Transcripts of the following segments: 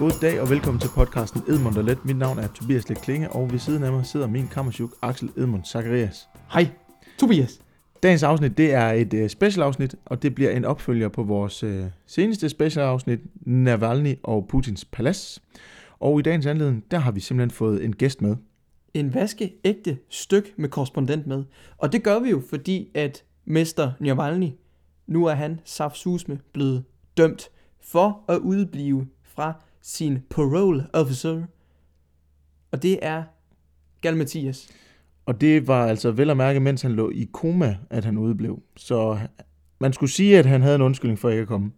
God dag og velkommen til podcasten Edmund og Let. Mit navn er Tobias Let Klinge, og ved siden af mig sidder min kammersjuk Axel Edmund Zacharias. Hej, Tobias. Dagens afsnit, det er et uh, special afsnit, og det bliver en opfølger på vores uh, seneste special afsnit, Navalny og Putins palads. Og i dagens anledning, der har vi simpelthen fået en gæst med. En vaskeægte styk med korrespondent med. Og det gør vi jo, fordi at Mester Navalny, nu er han saftsusme blevet dømt for at udblive fra sin parole officer. Og det er Gal Mathias. Og det var altså vel at mærke, mens han lå i koma, at han udeblev. Så man skulle sige, at han havde en undskyldning for ikke at komme.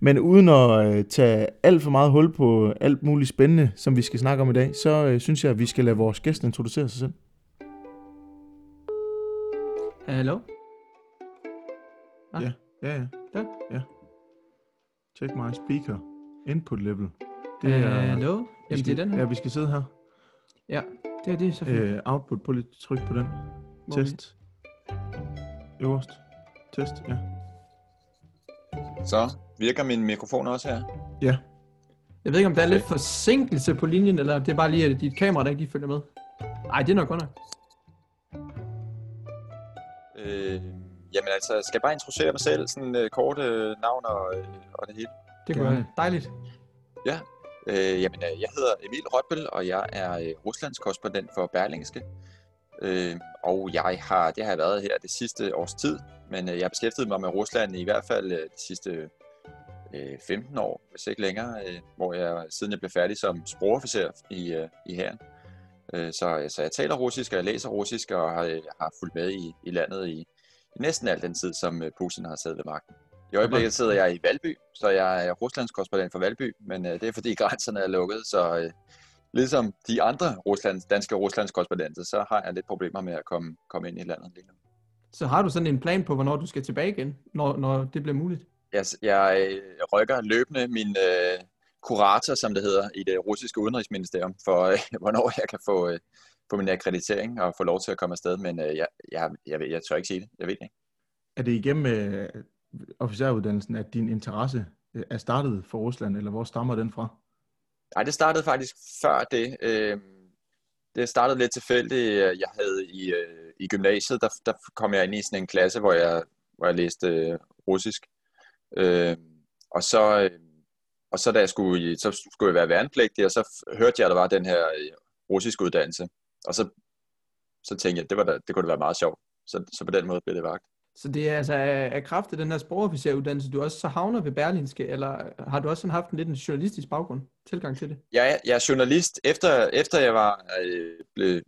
Men uden at øh, tage alt for meget hul på alt muligt spændende, som vi skal snakke om i dag, så øh, synes jeg, at vi skal lade vores gæst introducere sig selv. Hallo? Ah. Ja, ja, ja. Ja. ja. Check my speaker. Input level. Det er, Hallo? Jamen, skal, det er den her. Ja, vi skal sidde her. Ja, det er det, så fint. Øh, output, på lidt tryk på den. Hvor vi? Test. Øverst. Test, ja. Så virker min mikrofon også her? Ja, Jeg ved ikke, om der er lidt forsinkelse på linjen, eller det er bare lige at dit kamera, der ikke lige følger med. Nej, det er nok godt nok. Øh, jamen altså, skal jeg bare introducere mig selv, sådan øh, kort øh, navn og, øh, og det hele? Det kunne være dejligt. Øh, jamen, øh, jeg hedder Emil Rotbøl, og jeg er øh, Ruslands korrespondent for Berlingske. Øh, og jeg har, det har jeg været her det sidste års tid, men øh, jeg har beskæftiget mig med Rusland i hvert fald de sidste øh, 15 år, hvis ikke længere, øh, hvor jeg siden jeg blev færdig som sprogofficer i, øh, i herren. Øh, så, så jeg taler russisk, og jeg læser russisk, og har, har fulgt med i, i landet i, i næsten al den tid, som Putin har siddet ved magten. I øjeblikket sidder jeg i Valby, så jeg er Ruslands korrespondent for Valby, men øh, det er fordi grænserne er lukket, så øh, ligesom de andre Ruslands, danske Ruslands korrespondenter, så har jeg lidt problemer med at komme, komme ind i landet lige nu. Så har du sådan en plan på, hvornår du skal tilbage igen, når, når det bliver muligt? Jeg, jeg øh, rykker løbende min øh, kurator, som det hedder, i det russiske udenrigsministerium, for øh, hvornår jeg kan få, øh, få min akkreditering og få lov til at komme afsted, men øh, jeg, jeg, jeg, jeg, jeg tør ikke sige det. Jeg ved det ikke. er det igennem øh, officeruddannelsen, at din interesse øh, er startet for Rusland, eller hvor stammer den fra? Nej, det startede faktisk før det. Øh, det startede lidt tilfældigt. Øh, jeg havde i, øh, i gymnasiet, der, der kom jeg ind i sådan en klasse, hvor jeg, hvor jeg læste øh, russisk. Øh, og så, øh, og så da jeg skulle, så skulle jeg være værnepligtig, og så hørte jeg, at der var den her øh, russisk uddannelse. Og så, så tænkte jeg, det, var da, det kunne da være meget sjovt. Så, så på den måde blev det vagt. Så det er altså af, kraft af den her sprogofficeruddannelse, du også så havner ved Berlinske, eller har du også sådan haft en lidt en journalistisk baggrund, tilgang til det? Jeg jeg er journalist. Efter, efter jeg var øh, blev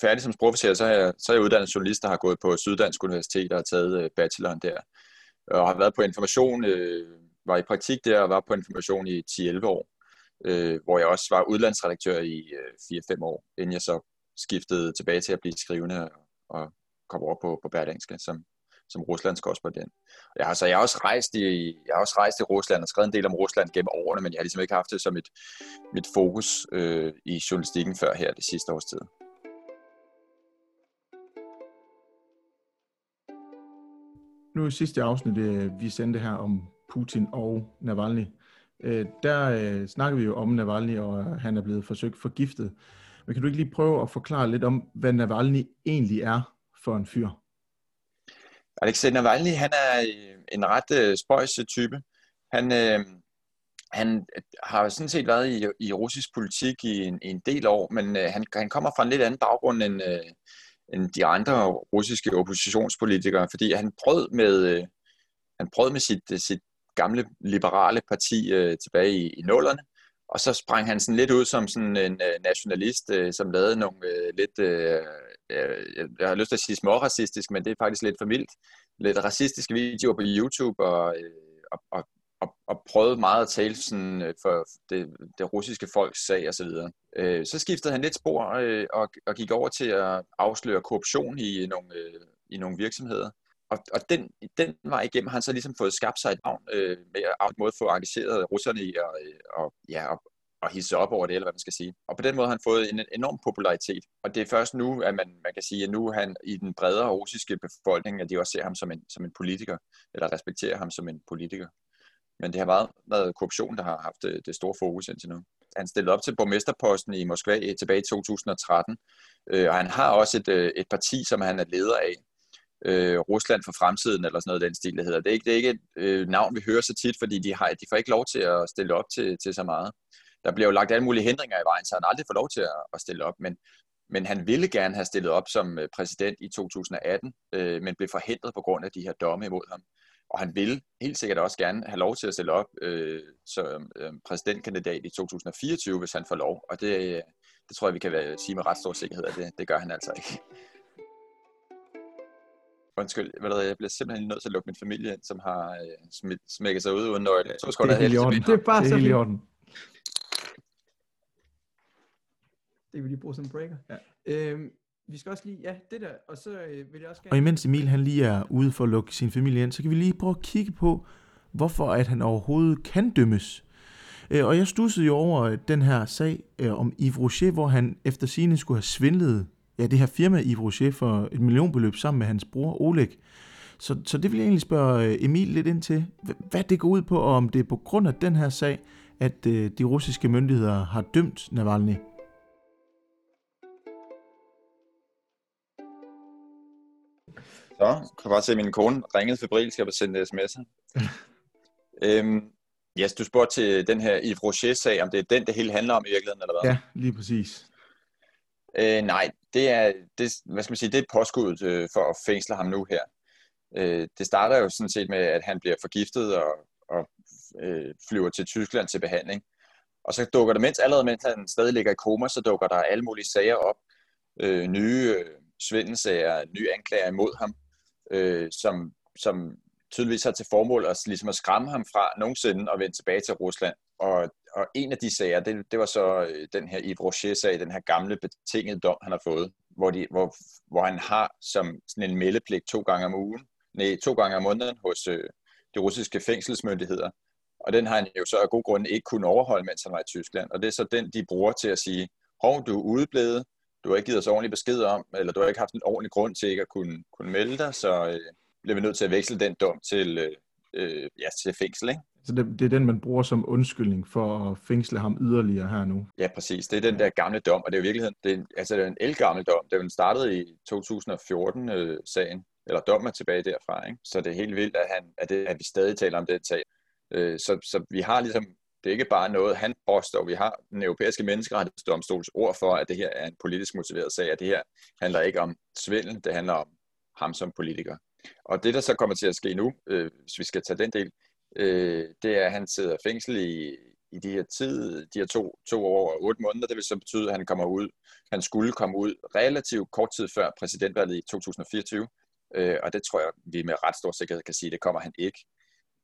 færdig som sprogofficer, så er, jeg, så er jeg uddannet journalist, der har gået på Syddansk Universitet og har taget øh, bacheloren der. Og har været på information, øh, var i praktik der og var på information i 10-11 år. Øh, hvor jeg også var udlandsredaktør i øh, 4-5 år, inden jeg så skiftede tilbage til at blive skrivende og, og kom over på, på Berlingske som, som Ruslands korrespondent. Jeg har, så jeg har også rejst i, jeg har også rejst i Rusland og skrevet en del om Rusland gennem årene, men jeg har ligesom ikke haft det som et, mit fokus øh, i journalistikken før her det sidste års tid. Nu i sidste afsnit, øh, vi sendte her om Putin og Navalny, øh, der øh, snakker vi jo om Navalny, og han er blevet forsøgt forgiftet. Men kan du ikke lige prøve at forklare lidt om, hvad Navalny egentlig er for en fyr? Alexei Navalny, han er øh, en ret øh, spøjs øh, type. Han, øh, han har sådan set været i, i russisk politik i en, i en del år, men øh, han, han kommer fra en lidt anden baggrund end, øh, end de andre russiske oppositionspolitikere, fordi han brød med, øh, han brød med sit, øh, sit gamle liberale parti øh, tilbage i, i nullerne, og så sprang han sådan lidt ud som sådan en øh, nationalist, øh, som lavede nogle øh, lidt, øh, øh, jeg har lyst til at sige småracistisk, men det er faktisk lidt for mildt, lidt racistiske videoer på YouTube, og, øh, og, og, og, og prøvede meget at tale sådan, øh, for det, det russiske folks sag osv. Øh, så skiftede han lidt spor øh, og, og gik over til at afsløre korruption i øh, nogle, øh, i nogle virksomheder. Og, og den, den vej igennem har han så ligesom fået skabt sig et navn øh, med at måde få engageret russerne i at øh, og, ja, og, og hisse op over det, eller hvad man skal sige. Og på den måde har han fået en enorm popularitet. Og det er først nu, at man, man kan sige, at nu er han i den bredere russiske befolkning, at de også ser ham som en, som en politiker, eller respekterer ham som en politiker. Men det har været, været korruption, der har haft det, det store fokus indtil nu. han stillede op til borgmesterposten i Moskva øh, tilbage i 2013, øh, og han har også et, øh, et parti, som han er leder af, øh, Rusland for fremtiden, eller sådan noget den stil, det hedder. Det er ikke, det er ikke et øh, navn, vi hører så tit, fordi de, har, de får ikke lov til at stille op til, til så meget. Der bliver jo lagt alle mulige hindringer i vejen, så han aldrig får lov til at, at stille op, men, men han ville gerne have stillet op som øh, præsident i 2018, øh, men blev forhindret på grund af de her domme imod ham. Og han ville helt sikkert også gerne have lov til at stille op øh, som øh, præsidentkandidat i 2024, hvis han får lov. Og det, øh, det tror jeg, vi kan være, sige med ret stor sikkerhed, at det, det gør han altså ikke. Undskyld, hvad der, jeg bliver simpelthen nødt til at lukke min familie ind, som har øh, smækket sig ud uden nøgle. To sekunder, det er helt i orden. Det er bare det er helt i Det vil lige bruge som en breaker. Ja. Øhm, vi skal også lige, ja, det der, og så øh, vil jeg også gerne... Og imens Emil han lige er ude for at lukke sin familie ind, så kan vi lige prøve at kigge på, hvorfor at han overhovedet kan dømmes. Øh, og jeg stussede jo over den her sag øh, om Yves Rocher, hvor han efter sine skulle have svindlet ja, det her firma Yves Rocher for et millionbeløb sammen med hans bror Oleg. Så, så det vil jeg egentlig spørge øh, Emil lidt ind til, hvad det går ud på, og om det er på grund af den her sag, at øh, de russiske myndigheder har dømt Navalny. Så, kan bare se, at min kone ringede febril, skal jeg sende sms'er. øhm, yes, du spurgte til den her Yves Rocher-sag, om det er den, det hele handler om i virkeligheden, eller hvad? Ja, lige præcis. Øh, nej, det er, det, hvad skal man sige, det er et påskud øh, for at fængsle ham nu her. Øh, det starter jo sådan set med, at han bliver forgiftet og, og øh, flyver til Tyskland til behandling. Og så dukker der, mens, allerede mens han stadig ligger i koma, så dukker der alle mulige sager op. Øh, nye øh, svindelsager, nye anklager imod ham, øh, som, som tydeligvis har til formål at, ligesom at skræmme ham fra nogensinde og vende tilbage til Rusland. Og og en af de sager, det, det var så øh, den her Yves Rocher-sag, den her gamle betingede dom, han har fået, hvor, de, hvor, hvor han har som sådan en meldepligt to gange om ugen, nej, to gange om måneden hos øh, de russiske fængselsmyndigheder. Og den har han jo så af god grund ikke kunne overholde, mens han var i Tyskland. Og det er så den, de bruger til at sige, hov, du er udeblevet, du har ikke givet os ordentlig besked om, eller du har ikke haft en ordentlig grund til ikke at kunne, kunne melde dig, så øh, bliver vi nødt til at veksle den dom til, øh, øh ja, til fængsel. Ikke? Så det, det er den, man bruger som undskyldning for at fængsle ham yderligere her nu. Ja, præcis. Det er den der gamle dom, og det er jo i virkeligheden, det er, altså det er en elgammel dom. Det er jo startede i 2014-sagen, øh, eller dommen tilbage derfra. Ikke? Så det er helt vildt, at, han, at, det, at vi stadig taler om den sag. Øh, så, så vi har ligesom, det er ikke bare noget, han påstår. Vi har den europæiske menneskerettighedsdomstols ord for, at det her er en politisk motiveret sag, at det her handler ikke om svindel, det handler om ham som politiker. Og det, der så kommer til at ske nu, øh, hvis vi skal tage den del, øh, det er, at han sidder fængsel i, i de her tid, de her to, to år og otte måneder. Det vil så betyde, at han kommer ud, han skulle komme ud relativt kort tid før præsidentvalget i 2024. Øh, og det tror jeg, vi med ret stor sikkerhed kan sige, det kommer han ikke.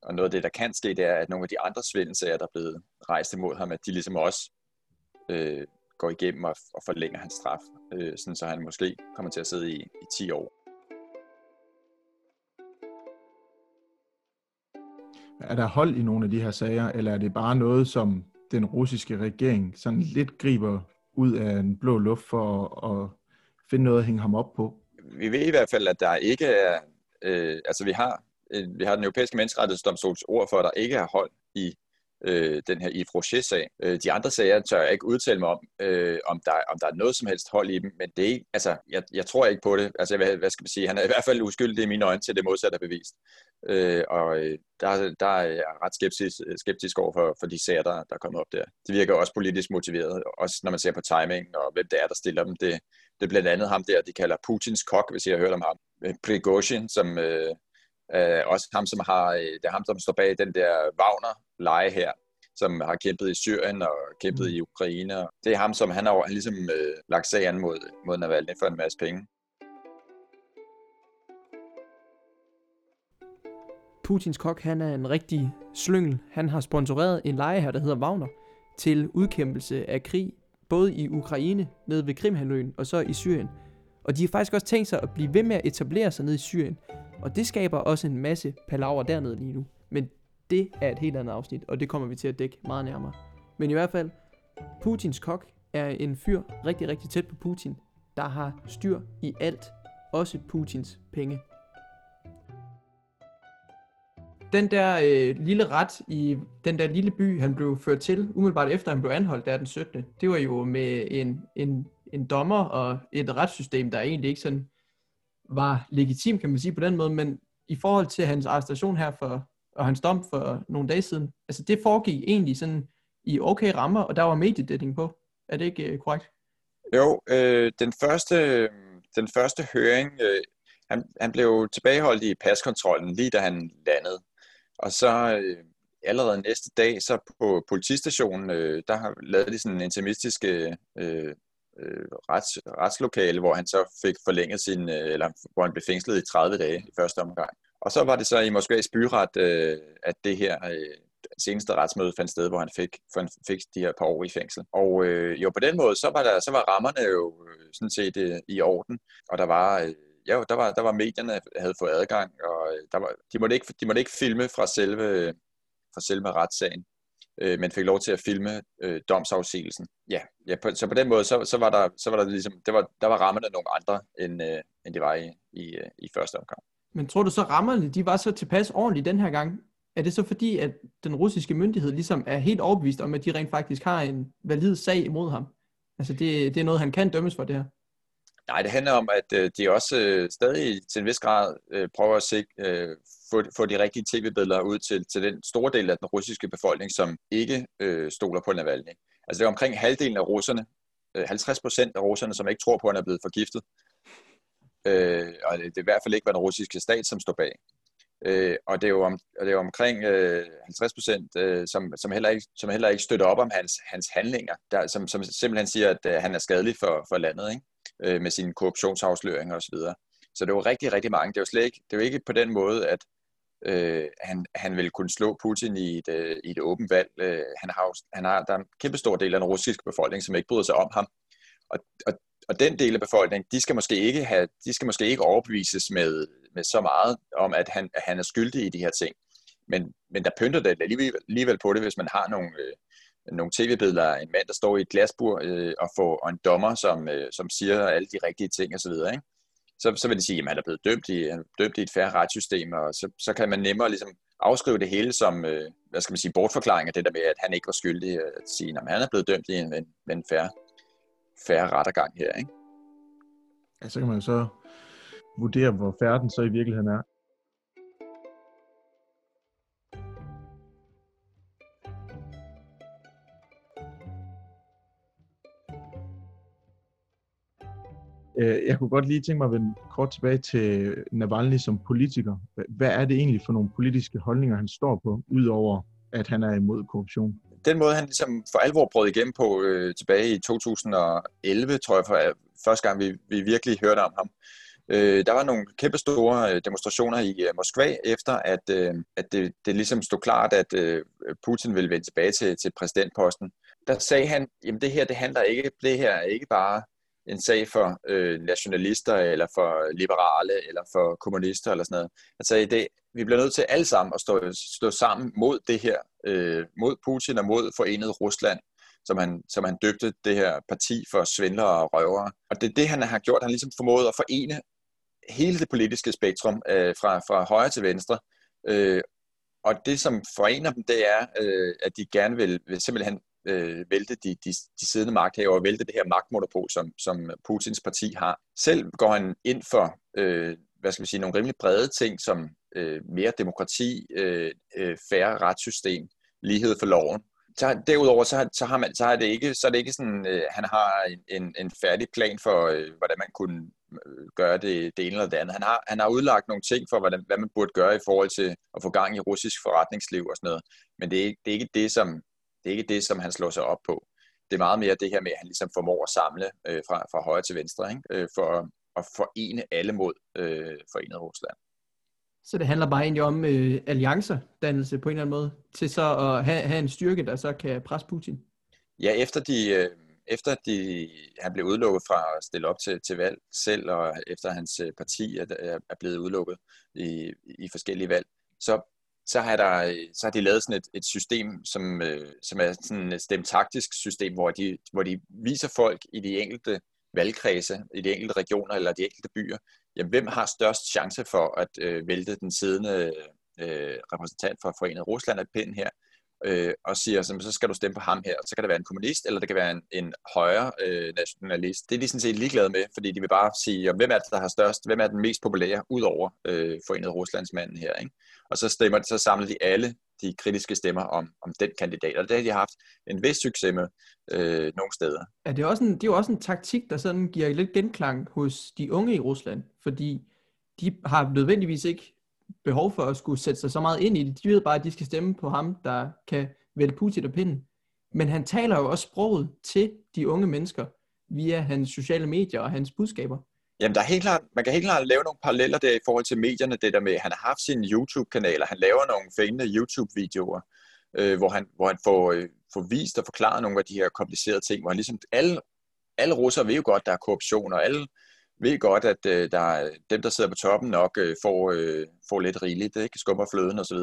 Og noget af det, der kan ske, det er, at nogle af de andre svindelsager, der er blevet rejst imod ham, at de ligesom også øh, går igennem og, og forlænger hans straf, øh, sådan så han måske kommer til at sidde i, i 10 år. Er der hold i nogle af de her sager, eller er det bare noget, som den russiske regering sådan lidt griber ud af en blå luft for at, at finde noget at hænge ham op på? Vi ved i hvert fald, at der ikke er, øh, altså vi har, øh, vi har den europæiske menneskerettighedsdomstols ord for, at der ikke er hold i øh, den her Yves Rocher-sag. Øh, de andre sager tør jeg ikke udtale mig om, øh, om, der, om der er noget som helst hold i dem, men det er ikke, altså, jeg, jeg tror ikke på det. Altså, hvad, hvad skal man sige? Han er i hvert fald uskyldig i mine øjne til det modsatte er bevist. Øh, og øh, der, der er jeg ret skeptisk, skeptisk over for, for de sager, der, der er kommet op der. Det virker også politisk motiveret, også når man ser på timing og hvem det er, der stiller dem. Det, det er blandt andet ham der, de kalder Putins kok, hvis I har hørt om ham. Øh, Prigozhin, som øh, øh, også ham, som har, øh, det er ham, som står bag den der Wagner-leje her, som har kæmpet i Syrien og kæmpet mm. i Ukraine. Det er ham, som han har, han ligesom øh, lagt sag an mod, mod Navalny for en masse penge. Putins kok, han er en rigtig slyngel. Han har sponsoreret en leje her, der hedder Wagner, til udkæmpelse af krig, både i Ukraine, nede ved Krimhaløen, og så i Syrien. Og de har faktisk også tænkt sig at blive ved med at etablere sig ned i Syrien. Og det skaber også en masse palaver dernede lige nu. Men det er et helt andet afsnit, og det kommer vi til at dække meget nærmere. Men i hvert fald, Putins kok er en fyr rigtig, rigtig tæt på Putin, der har styr i alt, også Putins penge. den der øh, lille ret i den der lille by, han blev ført til, umiddelbart efter han blev anholdt, der den 17. Det var jo med en, en, en dommer og et retssystem, der egentlig ikke sådan var legitim, kan man sige på den måde, men i forhold til hans arrestation her for, og hans dom for nogle dage siden, altså det foregik egentlig sådan i okay rammer, og der var mediedækning på. Er det ikke øh, korrekt? Jo, øh, den første den første høring, øh, han, han blev tilbageholdt i paskontrollen lige da han landede. Og så øh, allerede næste dag, så på politistationen, øh, der har lavet de sådan en intimistisk øh, øh øh, rets, retslokale, hvor han så fik forlænget sin, øh, eller hvor han blev fængslet i 30 dage i første omgang. Og så var det så i Moskvas byret, øh, at det her øh, seneste retsmøde fandt sted, hvor han fik, han fik de her par år i fængsel. Og øh, jo, på den måde, så var, der, så var rammerne jo øh, sådan set øh, i orden, og der var... Øh, ja, der var, der var medierne, der havde fået adgang, og øh, der var, de, måtte ikke, de måtte ikke filme fra selve, fra selve retssagen, øh, men fik lov til at filme øh, domsafsigelsen. Ja, ja på, så på den måde, så, så var der, så var der ligesom, det var, der var rammerne nogle andre, end, øh, end det var i, i, øh, i første omgang. Men tror du så, rammerne, de var så tilpas ordentligt den her gang? Er det så fordi, at den russiske myndighed ligesom er helt overbevist om, at de rent faktisk har en valid sag imod ham? Altså det, det er noget, han kan dømmes for det her? Nej, det handler om, at øh, de også øh, stadig til en vis grad øh, prøver at se, øh, få, få de rigtige tv-billeder ud til, til den store del af den russiske befolkning, som ikke øh, stoler på Navalny. Altså det er omkring halvdelen af russerne, øh, 50 procent af russerne, som ikke tror på, at han er blevet forgiftet. Øh, og det, det er i hvert fald ikke var den russiske stat, som står bag. Øh, og det er jo, om, og det er jo omkring øh, 50 procent, øh, som, som, heller ikke, som heller ikke støtter op om hans, hans handlinger, der, som, som simpelthen siger, at øh, han er skadelig for, for landet, ikke? Øh, med sine korruptionsafsløringer osv. Så, så det var rigtig, rigtig mange. Det er jo slet ikke, det var ikke på den måde, at øh, han, han ville kunne slå Putin i et, øh, i et åbent valg. Øh, han har, han har, der er en kæmpe stor del af den russiske befolkning, som ikke bryder sig om ham. Og, og, og den del af befolkningen, de skal måske ikke, have, de skal måske ikke overbevises med, med så meget om, at han, at han er skyldig i de her ting. Men, men der pynter det alligevel, alligevel på det, hvis man har nogle, øh, nogle tv-billeder af en mand, der står i et glasbur øh, og, får, og en dommer, som, øh, som siger alle de rigtige ting osv., ikke? Så, så vil de sige, at han er blevet dømt i, han er dømt i et færre retssystem, og så, så kan man nemmere ligesom afskrive det hele som, øh, hvad skal man sige, bortforklaring af det der med, at han ikke var skyldig, at sige, at han er blevet dømt i en, en, en færre, færre rettergang her, ikke? Ja, så kan man så vurdere, hvor færden så i virkeligheden er. Øh, jeg kunne godt lige tænke mig at vende kort tilbage til Navalny som politiker. Hvad er det egentlig for nogle politiske holdninger, han står på, udover at han er imod korruption? Den måde, han ligesom for alvor brød igennem på øh, tilbage i 2011, tror jeg, for øh, første gang vi, vi virkelig hørte om ham, Øh, der var nogle kæmpe store øh, demonstrationer i Moskva efter, at, øh, at det, det ligesom stod klart, at øh, Putin ville vende tilbage til, til præsidentposten. Der sagde han, jamen det her, det handler ikke, det her er ikke bare en sag for øh, nationalister, eller for liberale, eller for kommunister, eller sådan noget. Han sagde, det, vi bliver nødt til alle sammen at stå, stå sammen mod det her, øh, mod Putin og mod forenet Rusland som han, som han døbte det her parti for svindlere og røvere. Og det er det, han har gjort. Han har ligesom formået at forene hele det politiske spektrum øh, fra, fra højre til venstre. Øh, og det, som forener dem, det er, øh, at de gerne vil, vil simpelthen øh, vælte de, de, de siddende magthavere og vælte det her magtmonopol, som, som Putins parti har. Selv går han ind for øh, hvad skal vi sige, nogle rimelig brede ting, som øh, mere demokrati, øh, øh, færre retssystem, lighed for loven så derudover så, så har man så er det ikke så er det ikke sådan øh, han har en, en færdig plan for øh, hvordan man kunne øh, gøre det, det ene eller det andet. Han har han har udlagt nogle ting for hvordan hvad man burde gøre i forhold til at få gang i russisk forretningsliv og sådan noget. Men det er det er ikke det som det er ikke det som han slår sig op på. Det er meget mere det her med at han ligesom formår at samle øh, fra fra højre til venstre, ikke? Øh, for at forene alle mod øh, forenet Rusland. Så det handler bare egentlig om øh, alliancerdannelse på en eller anden måde, til så at have, have en styrke, der så kan presse Putin? Ja, efter de, øh, efter de, han blev udelukket fra at stille op til, til valg selv, og efter hans øh, parti er, er blevet udelukket i, i forskellige valg, så, så, har der, så har de lavet sådan et, et system, som, øh, som er sådan et stemtaktisk system, hvor de, hvor de viser folk i de enkelte valgkredse, i de enkelte regioner eller de enkelte byer, jamen, hvem har størst chance for at øh, vælte den siddende øh, repræsentant for Forenet Rusland af pinden her, øh, og siger, så skal du stemme på ham her. Så kan det være en kommunist, eller det kan være en, en højre øh, nationalist. Det er de sådan set ligeglade med, fordi de vil bare sige, hvem er det, der har størst, hvem er den mest populære, ud over øh, Forenet Ruslandsmanden her. Ikke? Og så, stemmer, så samler de alle de kritiske stemmer om, om den kandidat, og det har de haft en vis succes med øh, nogle steder. Er det, også en, det er jo også en taktik, der sådan giver lidt genklang hos de unge i Rusland, fordi de har nødvendigvis ikke behov for at skulle sætte sig så meget ind i det. De ved bare, at de skal stemme på ham, der kan vælge Putin og pinden. Men han taler jo også sproget til de unge mennesker via hans sociale medier og hans budskaber. Jamen, der er helt klart, man kan helt klart lave nogle paralleller der i forhold til medierne, det der med, han har haft sine YouTube-kanaler, han laver nogle fængende YouTube-videoer, øh, hvor han, hvor han får, øh, får vist og forklaret nogle af de her komplicerede ting, hvor han ligesom, alle, alle russere ved jo godt, der er korruption, og alle ved godt, at øh, der er, dem, der sidder på toppen nok øh, får, øh, får lidt rigeligt, ikke? skummer fløden osv.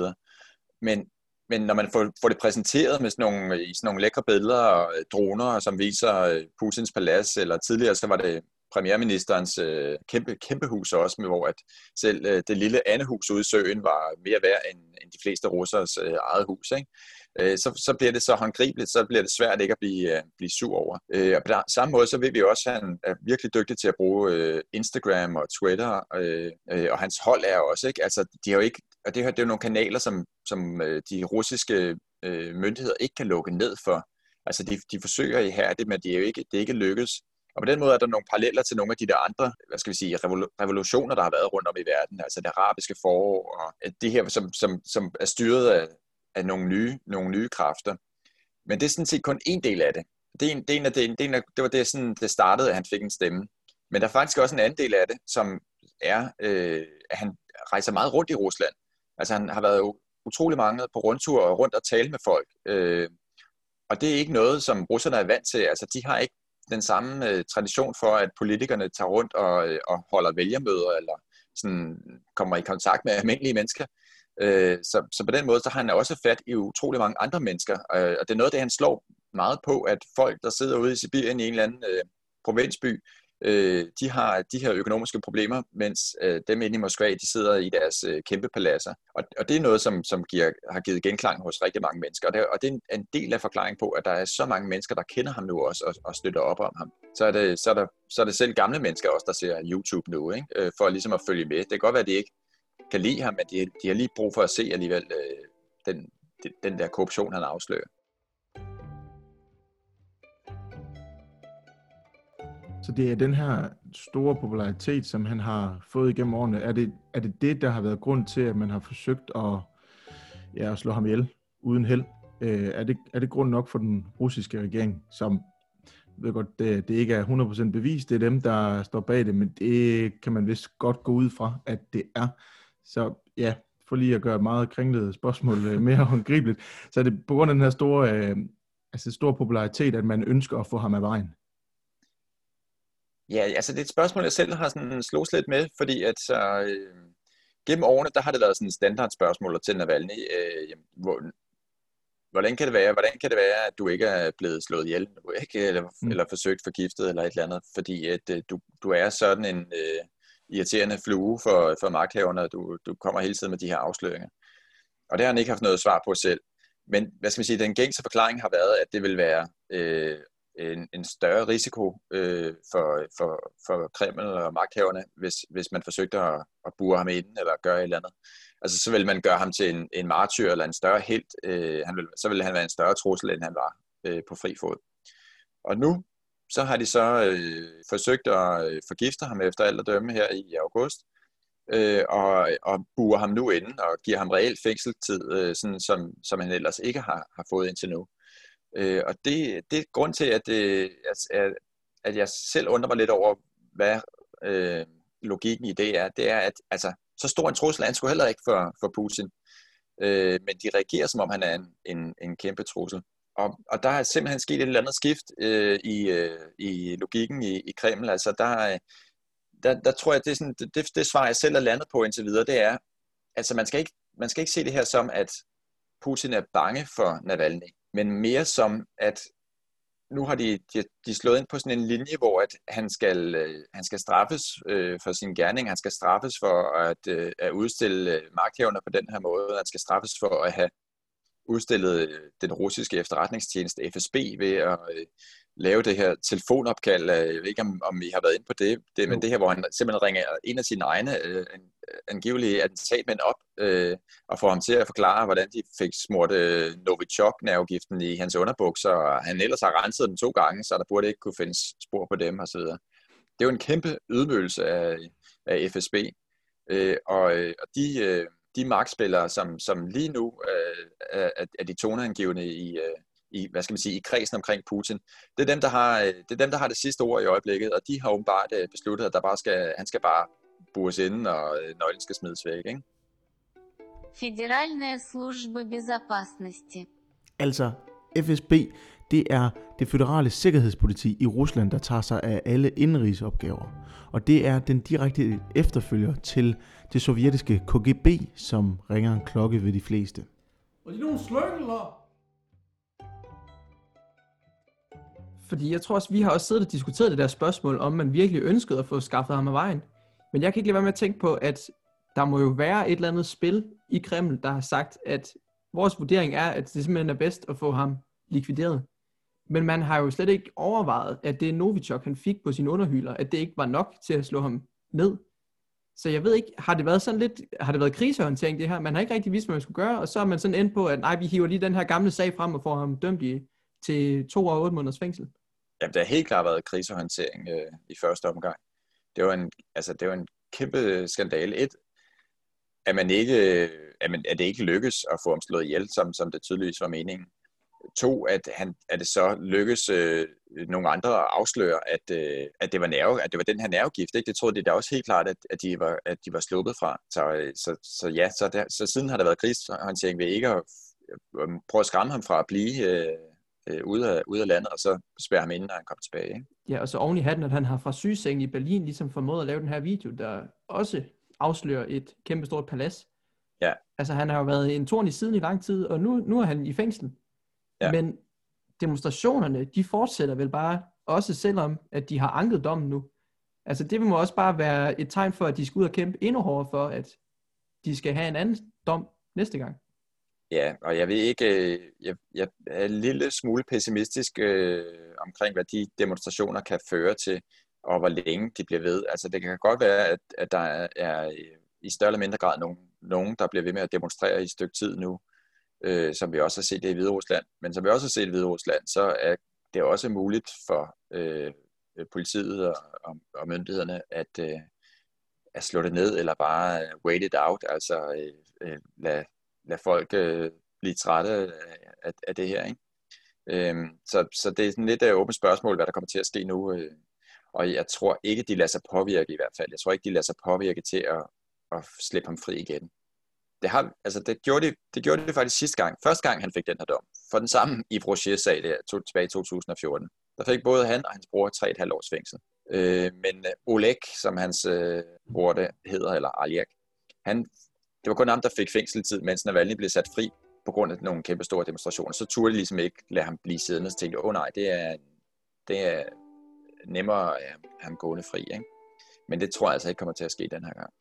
Men, men når man får, får det præsenteret med sådan nogle, i sådan nogle lækre billeder og øh, droner, som viser øh, Putins palads, eller tidligere så var det premierministerens øh, kæmpe, kæmpe hus også, med hvor at selv øh, det lille andehus ude i søen var mere værd end, end de fleste russers øh, eget hus. Ikke? Øh, så, så bliver det så håndgribeligt, så bliver det svært ikke at blive, øh, blive sur over. Øh, og på samme måde, så vil vi også, at han er virkelig dygtig til at bruge øh, Instagram og Twitter, øh, øh, og hans hold er også, ikke? Altså, de har jo ikke, og det, her, det er jo nogle kanaler, som, som øh, de russiske øh, myndigheder ikke kan lukke ned for. Altså, de, de forsøger i her, det, men det er jo ikke, det er ikke lykkes. Og på den måde er der nogle paralleller til nogle af de der andre, hvad skal vi sige, revolutioner, der har været rundt om i verden, altså det arabiske forår, og det her, som, som, som er styret af, af nogle nye, nogle nye kræfter. Men det er sådan set kun en del af det. Det, er en, det, er en af det, det, det var det, sådan, det startede, at han fik en stemme. Men der er faktisk også en anden del af det, som er, øh, at han rejser meget rundt i Rusland. Altså han har været utrolig mange på rundtur og rundt og tale med folk. Øh, og det er ikke noget, som russerne er vant til. Altså de har ikke den samme øh, tradition for, at politikerne tager rundt og, øh, og holder vælgermøder, eller sådan, kommer i kontakt med almindelige mennesker. Øh, så, så på den måde, så har han også fat i utrolig mange andre mennesker, øh, og det er noget, det han slår meget på, at folk, der sidder ude i Sibirien i en eller anden øh, provinsby, øh, de har de her økonomiske problemer, mens øh, dem inde i Moskva, de sidder i deres øh, kæmpe paladser. Og, og det er noget, som, som giver, har givet genklang hos rigtig mange mennesker. Og det, og det er en, en del af forklaringen på, at der er så mange mennesker, der kender ham nu også og, og støtter op om ham. Så er, det, så, er der, så er det selv gamle mennesker også, der ser YouTube nu, ikke? Øh, for ligesom at følge med. Det kan godt være, at de ikke kan lide ham, men de, de har lige brug for at se alligevel øh, den, den der korruption, han afslører. Så det er den her store popularitet, som han har fået igennem årene. Er det, er det det, der har været grund til, at man har forsøgt at, ja, at slå ham ihjel uden held? Øh, er, det, er det grund nok for den russiske regering, som jeg ved godt, det, det ikke er 100% bevist, det er dem, der står bag det, men det kan man vist godt gå ud fra, at det er. Så ja, for lige at gøre et meget kringlet spørgsmål øh, mere håndgribeligt, så er det på grund af den her store, øh, altså store popularitet, at man ønsker at få ham af vejen. Ja, altså det er et spørgsmål, jeg selv har sådan slået lidt med, fordi at så, øh, gennem årene, der har det været sådan et standardspørgsmål til Navalny, øh, hvor, hvordan kan det være, hvordan kan det være, at du ikke er blevet slået ihjel, ikke? Eller, mm. eller forsøgt forgiftet, eller et eller andet, fordi at øh, du, du er sådan en øh, irriterende flue for, for magthaverne, og du, du kommer hele tiden med de her afsløringer. Og det har han ikke haft noget svar på selv. Men hvad skal man sige, den gængse forklaring har været, at det vil være øh, en, en større risiko øh, for, for, for Kreml og magthaverne, hvis, hvis man forsøgte at, at bure ham ind eller gøre et eller andet. Altså så vil man gøre ham til en, en martyr eller en større helt. Øh, han vil, så ville han være en større trussel, end han var øh, på fri fod. Og nu så har de så øh, forsøgt at øh, forgifte ham efter alt at dømme her i august, øh, og, og buer ham nu ind og giver ham reelt fængselstid, øh, sådan som, som han ellers ikke har, har fået indtil nu. Øh, og det, det er grund til, at, øh, at, at jeg selv undrer mig lidt over, hvad øh, logikken i det er. Det er, at altså, så stor en trussel er han skulle heller ikke for, for Putin. Øh, men de reagerer, som om han er en, en, en kæmpe trussel. Og, og der er simpelthen sket et eller andet skift øh, i, øh, i logikken i, i Kreml. Altså, der, øh, der, der tror jeg, det, er sådan, det, det, det svar, jeg selv er landet på indtil videre, det er, altså man skal ikke, man skal ikke se det her som, at Putin er bange for Navalny men mere som, at nu har de, de, de slået ind på sådan en linje, hvor at han, skal, øh, han skal straffes øh, for sin gerning, han skal straffes for at, øh, at udstille øh, magthævner på den her måde, han skal straffes for at have udstillet øh, den russiske efterretningstjeneste FSB ved at øh, lave det her telefonopkald. Jeg ved ikke, om, om I har været inde på det, det men det her, hvor han simpelthen ringer en af sine egne øh, angivelige attentatmænd op øh, og får ham til at forklare, hvordan de fik smurt øh, Novichok-nervegiften i hans underbukser, og han ellers har renset dem to gange, så der burde ikke kunne findes spor på dem osv. Det er jo en kæmpe ydmygelse af, af FSB, øh, og, og de, øh, de magtspillere, som, som lige nu øh, er, er de toneangivende i, øh, i, hvad skal man sige, i kredsen omkring Putin. Det er dem, der har, øh, det er dem, der har det sidste ord i øjeblikket, og de har åbenbart øh, besluttet, at der bare skal, han skal bare bures inden, og øh, nøglen skal smides væk. Ikke? Федеральная служба безопасности. Altså, FSB, det er det føderale sikkerhedspoliti i Rusland, der tager sig af alle indrigsopgaver. Og det er den direkte efterfølger til det sovjetiske KGB, som ringer en klokke ved de fleste. Og de er nogle sløngler! Fordi jeg tror også, vi har også siddet og diskuteret det der spørgsmål, om man virkelig ønskede at få skaffet ham af vejen. Men jeg kan ikke lade være med at tænke på, at der må jo være et eller andet spil i Kreml, der har sagt, at vores vurdering er, at det simpelthen er bedst at få ham likvideret. Men man har jo slet ikke overvejet, at det Novichok, han fik på sine underhylder, at det ikke var nok til at slå ham ned. Så jeg ved ikke, har det været sådan lidt, har det været krisehåndtering det her? Man har ikke rigtig vidst, hvad man skulle gøre, og så er man sådan endt på, at nej, vi hiver lige den her gamle sag frem og får ham dømt i, til to og otte måneders fængsel. Jamen, det har helt klart været krisehåndtering øh, i første omgang. Det var en, altså, det var en kæmpe skandale. Et, at, man ikke, øh, at, man, at det ikke lykkes at få ham slået ihjel, som, som det tydeligvis var meningen. To, at, han, at det så lykkes øh, nogle andre at afsløre, at, øh, at, det var nerve, at det var den her nervegift. Ikke? Det troede de da også helt klart, at, at, de, var, at de var sluppet fra. Så, øh, så, så ja, så, der, så siden har der været krigshåndtering ved ikke at øh, prøve at skræmme ham fra at blive øh, øh, ude, af, ude af landet, og så spærre ham inden, når han kommer tilbage. Ikke? Ja, og så oven i hatten, at han har fra sygesengen i Berlin ligesom formået at lave den her video, der også afslører et kæmpestort palads. Ja. Altså han har jo været en torn i siden i lang tid, og nu, nu er han i fængsel. Ja. Men demonstrationerne, de fortsætter vel bare, også selvom at de har anket dommen nu. Altså det må også bare være et tegn for, at de skal ud og kæmpe endnu hårdere for, at de skal have en anden dom næste gang. Ja, og jeg ved ikke, øh, jeg, jeg er en lille smule pessimistisk øh, omkring, hvad de demonstrationer kan føre til, og hvor længe de bliver ved. Altså det kan godt være, at, at der er, er øh, i større eller mindre grad nogen, nogen, der bliver ved med at demonstrere i et stykke tid nu, øh, som vi også har set det i Hvide Rusland. Men som vi også har set i Hvide Rusland, så er det også muligt for øh, politiet og, og, og myndighederne at, øh, at slå det ned, eller bare øh, wait it out, altså øh, øh, lade lade folk øh, blive trætte af, af, af det her. Ikke? Øhm, så, så det er sådan lidt et åbent spørgsmål, hvad der kommer til at ske nu. Øh, og jeg tror ikke, de lader sig påvirke i hvert fald. Jeg tror ikke, de lader sig påvirke til at, at slippe ham fri igen. Det, har, altså det, gjorde de, det gjorde de faktisk sidste gang. Første gang, han fik den her dom. For den samme i Rocher-sag der, to, tilbage i 2014. Der fik både han og hans bror 3,5 års fængsel. Øh, men øh, Oleg, som hans øh, bror det hedder, eller Aljak, han det var kun ham, der fik fængseltid, mens Navalny blev sat fri på grund af nogle kæmpe store demonstrationer. Så turde de ligesom ikke lade ham blive siddende, så tænkte åh oh, nej, det er, det er nemmere at have ham gående fri. Ikke? Men det tror jeg altså ikke kommer til at ske den her gang.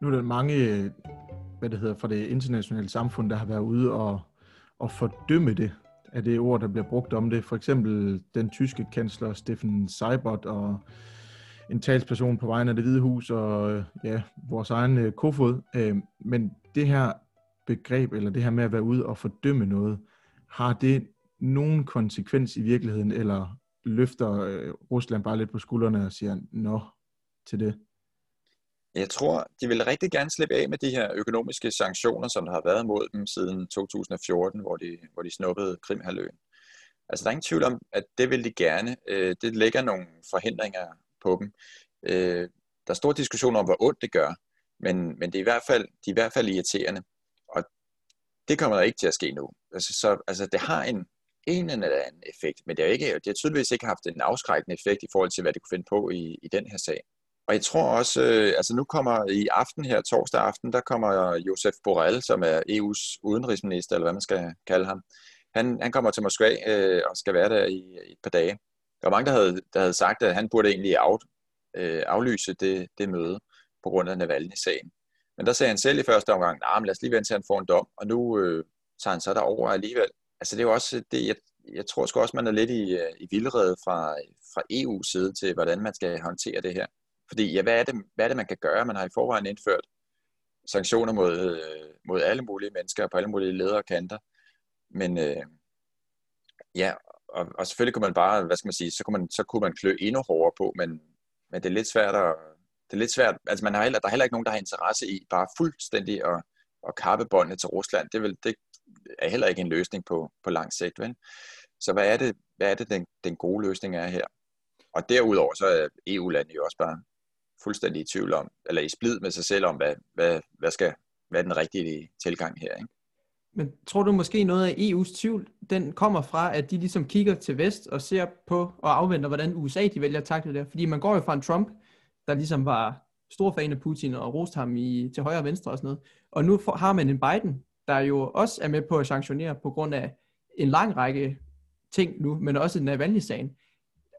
Nu er der mange, hvad det hedder, fra det internationale samfund, der har været ude og, og fordømme det af det ord, der bliver brugt om det. For eksempel den tyske kansler Steffen Seibert og en talsperson på vegne af det hvide hus og øh, ja, vores egen øh, kofod. Øh, men det her begreb, eller det her med at være ude og fordømme noget, har det nogen konsekvens i virkeligheden, eller løfter Rusland bare lidt på skuldrene og siger, nå, til det? Jeg tror, de vil rigtig gerne slippe af med de her økonomiske sanktioner, som der har været mod dem siden 2014, hvor de, hvor de snuppede Krimhaløen. Altså, der er ingen tvivl om, at det vil de gerne. Øh, det lægger nogle forhindringer på dem. Øh, der er stor diskussion om, hvor ondt det gør, men, men det er i hvert fald, de er i hvert fald irriterende. Og det kommer der ikke til at ske nu. Altså, så, altså det har en, en eller anden effekt, men det har, ikke, det har tydeligvis ikke haft en afskrækkende effekt i forhold til, hvad det kunne finde på i, i den her sag og jeg tror også, øh, altså nu kommer i aften her, torsdag aften, der kommer Josef Borrell, som er EU's udenrigsminister, eller hvad man skal kalde ham. Han, han kommer til Moskva øh, og skal være der i, i et par dage. Der var mange, der havde, der havde sagt, at han burde egentlig af, øh, aflyse det, det møde på grund af Navalny-sagen. Men der sagde han selv i første omgang, nej, nah, lad os lige vente til han får en dom, og nu øh, tager han så derover alligevel. Altså det er jo også øh, det, jeg, jeg tror sgu også, man er lidt i, øh, i vildrede fra, fra EU's side til, hvordan man skal håndtere det her. Fordi ja, hvad er, det, hvad er det, man kan gøre? Man har i forvejen indført sanktioner mod, øh, mod alle mulige mennesker på alle mulige ledere og kanter. Men øh, ja, og, og selvfølgelig kunne man bare, hvad skal man sige, så kunne man, så kunne man klø endnu hårdere på, men, men det er lidt svært at, det er lidt svært, altså man har heller, der er heller ikke nogen, der har interesse i bare fuldstændig at, at kappe båndene til Rusland. Det, vil, det er heller ikke en løsning på, på lang sigt, vel? Så hvad er det, hvad er det den, den gode løsning er her? Og derudover så er EU-landene jo også bare fuldstændig i tvivl om, eller i splid med sig selv om, hvad, hvad, hvad, skal, hvad er den rigtige tilgang her. Ikke? Men tror du måske noget af EU's tvivl, den kommer fra, at de ligesom kigger til vest og ser på og afventer, hvordan USA de vælger at takle det? Fordi man går jo fra en Trump, der ligesom var stor fan af Putin og roste ham i, til højre og venstre og sådan noget. Og nu for, har man en Biden, der jo også er med på at sanktionere på grund af en lang række ting nu, men også Navalny-sagen.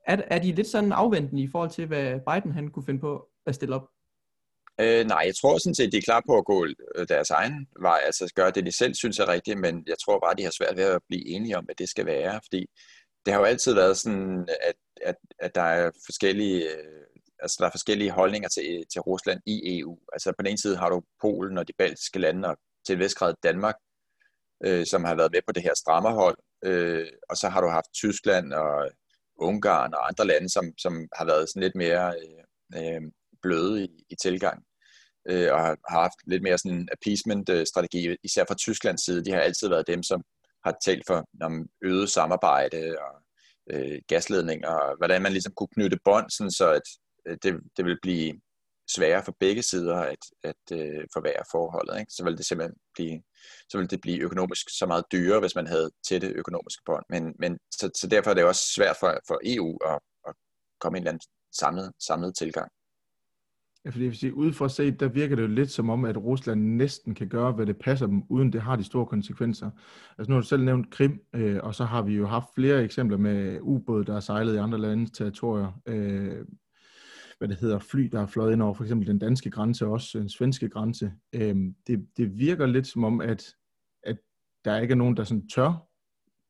Er, er de lidt sådan afventende i forhold til, hvad Biden han kunne finde på at stille op? Øh, nej, jeg tror sådan set, de er klar på at gå øh, deres egen vej, altså gøre det, de selv synes er rigtigt, men jeg tror bare, de har svært ved at blive enige om, hvad det skal være, fordi det har jo altid været sådan, at, at, at der er forskellige øh, altså der er forskellige holdninger til, til Rusland i EU. Altså på den ene side har du Polen og de baltiske lande, og til vestgrad Danmark, øh, som har været med på det her strammerhold, øh, og så har du haft Tyskland og Ungarn og andre lande, som, som har været sådan lidt mere øh, øh, bløde i, i tilgang, øh, og har, haft lidt mere sådan appeasement-strategi, især fra Tysklands side. De har altid været dem, som har talt for om øget samarbejde og øh, gasledninger, og hvordan man ligesom kunne knytte bånd, sådan så at øh, det, det vil blive sværere for begge sider at, at øh, forvære forholdet. Ikke? Så vil det simpelthen blive, så vil det blive økonomisk så meget dyrere, hvis man havde tætte økonomiske bånd. Men, men så, så derfor er det også svært for, for EU at, at komme i en eller anden samlet, samlet tilgang. Ja, fordi hvis ud fra set, der virker det jo lidt som om, at Rusland næsten kan gøre, hvad det passer dem, uden det har de store konsekvenser. Altså nu har du selv nævnt Krim, øh, og så har vi jo haft flere eksempler med ubåde, der er sejlet i andre landes territorier. Øh, hvad det hedder, fly, der er fløjet ind over for eksempel den danske grænse, og også den svenske grænse. Øh, det, det virker lidt som om, at, at der ikke er nogen, der sådan tør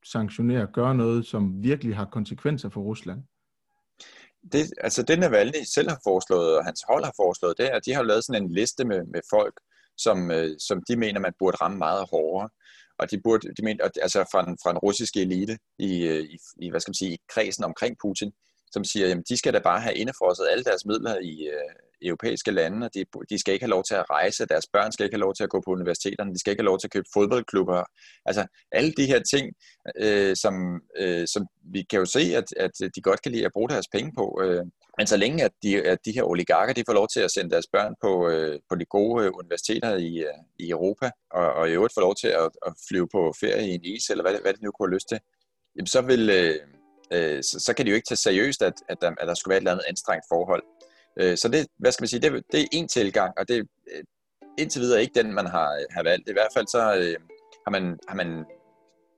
sanktionere og gøre noget, som virkelig har konsekvenser for Rusland det, altså det Navalny selv har foreslået, og hans hold har foreslået, det er, at de har lavet sådan en liste med, med folk, som, øh, som de mener, man burde ramme meget hårdere. Og de burde, de mener, altså fra en, fra en russiske elite i, øh, i, i, hvad skal man sige, i kredsen omkring Putin, som siger, jamen de skal da bare have indefrosset alle deres midler i øh, europæiske lande, og de, de skal ikke have lov til at rejse, deres børn skal ikke have lov til at gå på universiteterne, de skal ikke have lov til at købe fodboldklubber. Altså alle de her ting, øh, som, øh, som vi kan jo se, at, at de godt kan lide at bruge deres penge på. Øh. Men så længe at de, at de her oligarker de får lov til at sende deres børn på, øh, på de gode øh, universiteter i, øh, i Europa, og, og i øvrigt får lov til at, at flyve på ferie i en is, eller hvad, hvad det nu kunne have lyst til, jamen så vil... Øh, øh, så, så kan de jo ikke tage seriøst, at, at, der, at der skulle være et eller andet anstrengt forhold. Øh, så det, hvad skal man sige, det, det er en tilgang, og det er indtil videre ikke den, man har, øh, har valgt. I hvert fald så øh, har, man, har man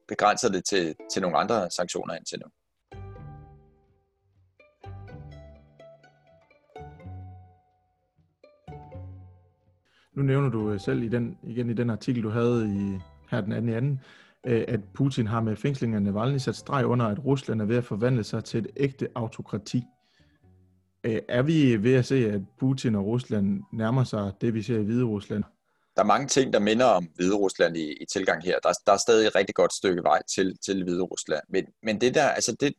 begrænset det til, til nogle andre sanktioner indtil nu. Nu nævner du øh, selv i den, igen i den artikel, du havde i, her den anden i anden, at Putin har med fængslingen af Navalny sat streg under, at Rusland er ved at forvandle sig til et ægte autokrati. Øh, er vi ved at se, at Putin og Rusland nærmer sig det, vi ser i Hvide Rusland? Der er mange ting, der minder om Hvide Rusland i, i tilgang her. Der, der er stadig et rigtig godt stykke vej til, til Hvide Rusland. Men, men det der, altså det,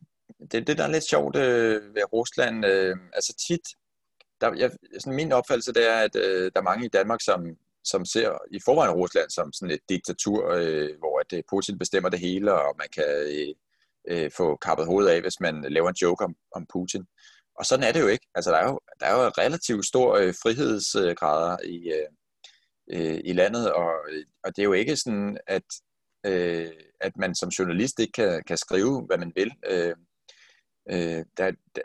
det, det der er lidt sjovt øh, ved Rusland, øh, altså tit, der, jeg, sådan min opfattelse det er, at øh, der er mange i Danmark, som, som ser i forvejen Rusland som sådan et diktatur, øh, hvor at, øh, Putin bestemmer det hele, og man kan øh, øh, få kappet hovedet af, hvis man laver en joke om, om Putin. Og sådan er det jo ikke. Altså, der er jo, der er jo relativt stor øh, frihedsgrader i, øh, øh, i landet, og, og det er jo ikke sådan, at, øh, at man som journalist ikke kan, kan skrive, hvad man vil. Øh, øh, der, der,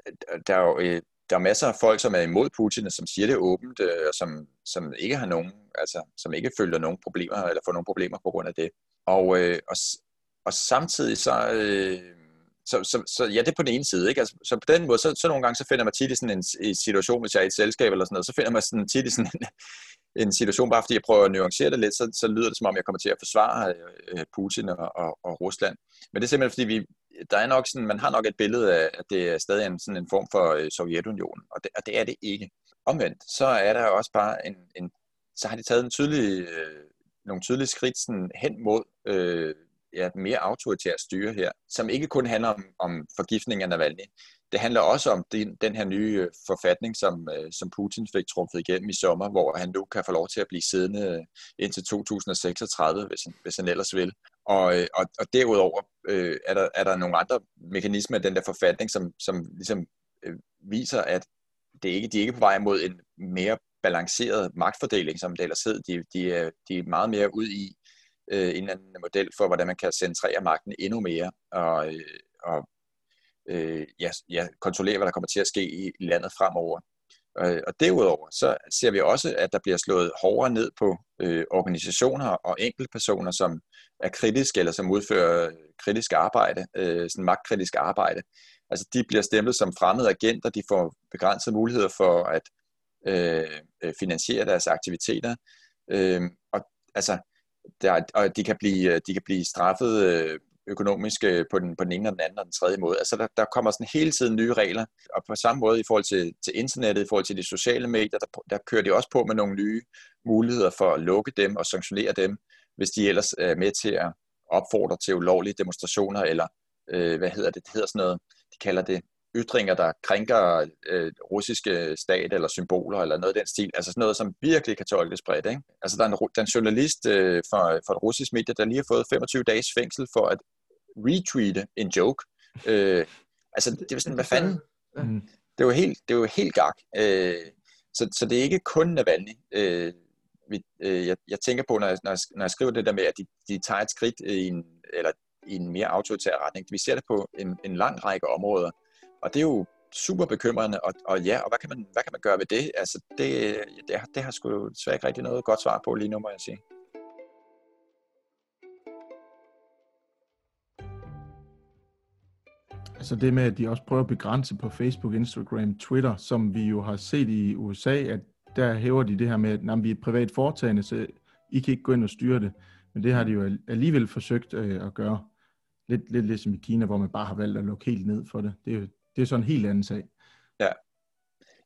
der er jo... Øh, der er masser af folk, som er imod Putin, og som siger det åbent, øh, og som, som ikke har nogen, altså som ikke føler nogen problemer, eller får nogen problemer på grund af det. Og, øh, og, og samtidig så, øh, så, så, så, ja, det er på den ene side, ikke? Altså, så på den måde, så, så nogle gange, så finder man tit i sådan en, en situation, hvis jeg er i et selskab eller sådan noget, så finder man sådan, tit i sådan en, en situation, bare fordi jeg prøver at nuancere det lidt, så, så lyder det som om, jeg kommer til at forsvare øh, Putin og, og, og Rusland. Men det er simpelthen fordi, vi, der er nok sådan, man har nok et billede af, at det er stadig en, sådan en form for øh, Sovjetunionen, og det, og det er det ikke. Omvendt, så er der også bare en, en så har de taget en tydelig, øh, nogle tydelige skridt sådan hen mod øh, ja, mere autoritært styre her, som ikke kun handler om, om forgiftning af Navalny. Det handler også om den, den her nye øh, forfatning, som, øh, som Putin fik trumfet igennem i sommer, hvor han nu kan få lov til at blive siddende øh, indtil 2036, hvis han, hvis han ellers vil. Og, og, og derudover øh, er, der, er der nogle andre mekanismer i den der forfatning, som, som ligesom øh, viser, at det ikke, de er ikke på vej mod en mere balanceret magtfordeling, som det ellers hed. De, de, er, de er meget mere ud i øh, en eller anden model for, hvordan man kan centrere magten endnu mere og, øh, og øh, ja, ja, kontrollere, hvad der kommer til at ske i, landet fremover. Øh, og derudover så ser vi også, at der bliver slået hårdere ned på øh, organisationer og enkeltpersoner, som er kritiske eller som udfører kritisk arbejde, øh, sådan magtkritisk arbejde. Altså de bliver stemplet som fremmede agenter, de får begrænsede muligheder for at øh, øh finansiere deres aktiviteter. Øh, og altså, der, og de kan blive, øh, de kan blive straffet øh, økonomisk øh, på den, på den ene og den anden og den tredje måde. Altså der, der kommer sådan hele tiden nye regler, og på samme måde i forhold til, til internettet, i forhold til de sociale medier, der, der kører de også på med nogle nye muligheder for at lukke dem og sanktionere dem, hvis de ellers er med til at opfordre til ulovlige demonstrationer, eller øh, hvad hedder det, det hedder sådan noget, de kalder det ytringer, der krænker øh, russiske stat eller symboler eller noget af den stil. Altså sådan noget, som virkelig kan tolkes bredt. Ikke? Altså der er en, der er en journalist øh, for, for et russisk medie, der lige har fået 25 dages fængsel for at retweete en joke. Øh, altså det er sådan, hvad fanden? Mm. Det er jo helt, det er jo helt gak. Øh, så, så det er ikke kun Navalny. Øh, vi, øh, jeg, jeg tænker på, når jeg, når, jeg, når jeg skriver det der med, at de, de tager et skridt i en, eller i en mere autoritær retning. Vi ser det på en, en lang række områder. Og det er jo super bekymrende, og, og ja, og hvad kan, man, hvad kan man gøre ved det? Altså, det, det, det har sgu desværre ikke rigtig noget godt svar på lige nu, må jeg sige. Altså det med, at de også prøver at begrænse på Facebook, Instagram, Twitter, som vi jo har set i USA, at der hæver de det her med, at vi er et privat foretagende, så I kan ikke gå ind og styre det. Men det har de jo alligevel forsøgt øh, at gøre. Lidt, lidt ligesom i Kina, hvor man bare har valgt at lukke helt ned for det. Det er jo det er så en helt anden sag. Ja,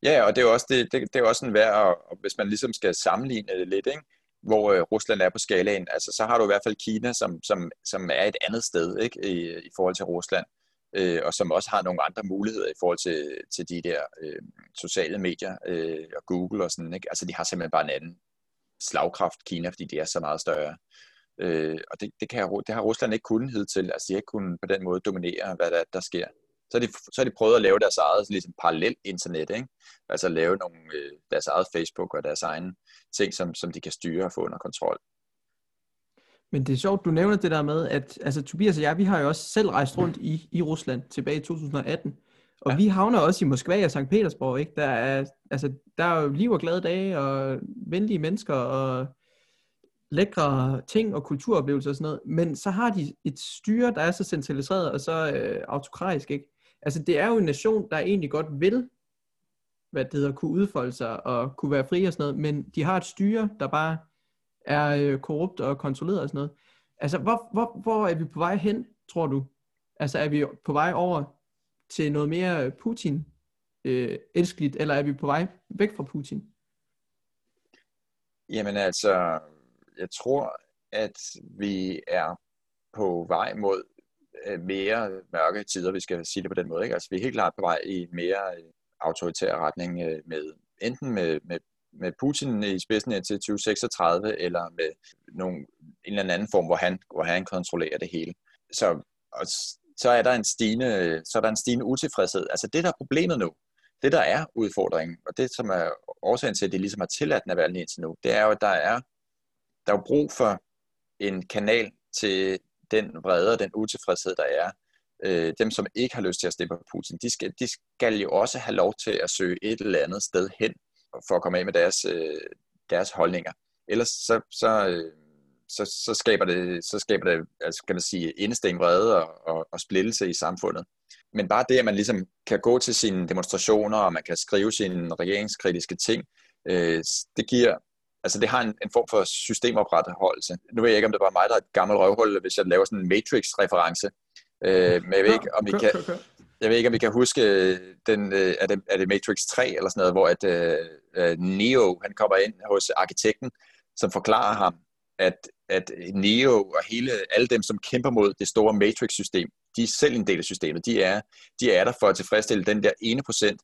ja og det er jo også, det, det, det er også en værd, og hvis man ligesom skal sammenligne det lidt, ikke? hvor øh, Rusland er på skalaen, altså så har du i hvert fald Kina, som, som, som er et andet sted ikke? I, i forhold til Rusland, øh, og som også har nogle andre muligheder i forhold til, til de der øh, sociale medier øh, og Google og sådan, ikke? altså de har simpelthen bare en anden slagkraft, Kina, fordi de er så meget større. Øh, og det, det, kan, det har Rusland ikke kunnet hidtil, altså de har ikke kunnet på den måde dominere, hvad der, der sker så har, de, så har de prøvet at lave deres eget ligesom parallelt internet, ikke? altså lave nogle, øh, deres eget Facebook og deres egen ting, som, som de kan styre og få under kontrol. Men det er sjovt, du nævner det der med, at altså, Tobias og jeg, vi har jo også selv rejst rundt i, i Rusland tilbage i 2018, og ja. vi havner også i Moskva og St. Petersborg, ikke? Der er, altså, der er jo liv og glade dage, og venlige mennesker, og lækre ting og kulturoplevelser og sådan noget, men så har de et styre, der er så centraliseret og så øh, autokratisk, ikke? Altså det er jo en nation, der egentlig godt vil, hvad det hedder, kunne udfolde sig og kunne være fri og sådan noget, men de har et styre, der bare er øh, korrupt og kontrolleret og sådan noget. Altså hvor, hvor, hvor er vi på vej hen, tror du? Altså er vi på vej over til noget mere Putin øh, elskeligt, eller er vi på vej væk fra Putin? Jamen altså, jeg tror, at vi er på vej mod Øh, mere mørke tider, vi skal sige det på den måde. Ikke? Altså, vi er helt klart på vej i en mere øh, autoritær retning øh, med enten med, med, med Putin i spidsen indtil 2036, eller med nogle, en eller anden form, hvor han, hvor han kontrollerer det hele. Så, og, så er der en stigende, så er der en stigende utilfredshed. Altså det, der er problemet nu, det der er udfordringen, og det som er årsagen til, at det ligesom har tilladt Navalny indtil nu, det er jo, at der er, der er brug for en kanal til den vrede og den utilfredshed, der er øh, dem, som ikke har lyst til at stemme på Putin, de skal, de skal jo også have lov til at søge et eller andet sted hen, for at komme af med deres, øh, deres holdninger. Ellers så, så, øh, så, så skaber det, så skaber det altså, kan man sige, indestæng vrede og, og, og splittelse i samfundet. Men bare det, at man ligesom kan gå til sine demonstrationer, og man kan skrive sine regeringskritiske ting, øh, det giver, altså det har en, en form for systemopretholdelse. Nu ved jeg ikke, om det var mig, der er et gammelt røvhul, hvis jeg laver sådan en Matrix-reference. Øh, men jeg ved ikke, om I kan, jeg ved ikke, om I kan huske, den, øh, er, det, er det Matrix 3 eller sådan noget, hvor at, uh, Neo han kommer ind hos arkitekten, som forklarer ham, at, at Neo og hele, alle dem, som kæmper mod det store Matrix-system, de er selv en del af systemet. De er, de er der for at tilfredsstille den der ene procent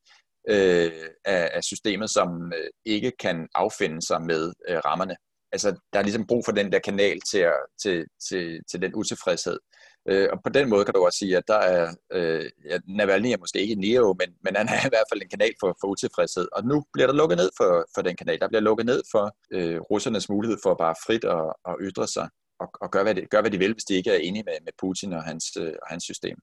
øh, af, af systemet, som øh, ikke kan affinde sig med øh, rammerne. Altså, der er ligesom brug for den der kanal til, at, til, til, til den utilfredshed. Øh, og på den måde kan du også sige, at der er, øh, ja, Navalny er måske ikke Neo, men, men han er i hvert fald en kanal for, for utilfredshed. Og nu bliver der lukket ned for, for den kanal. Der bliver lukket ned for øh, russernes mulighed for bare frit at, at ytre sig og, og gøre, hvad de, gør, hvad de vil, hvis de ikke er enige med, med Putin og hans, øh, og hans system.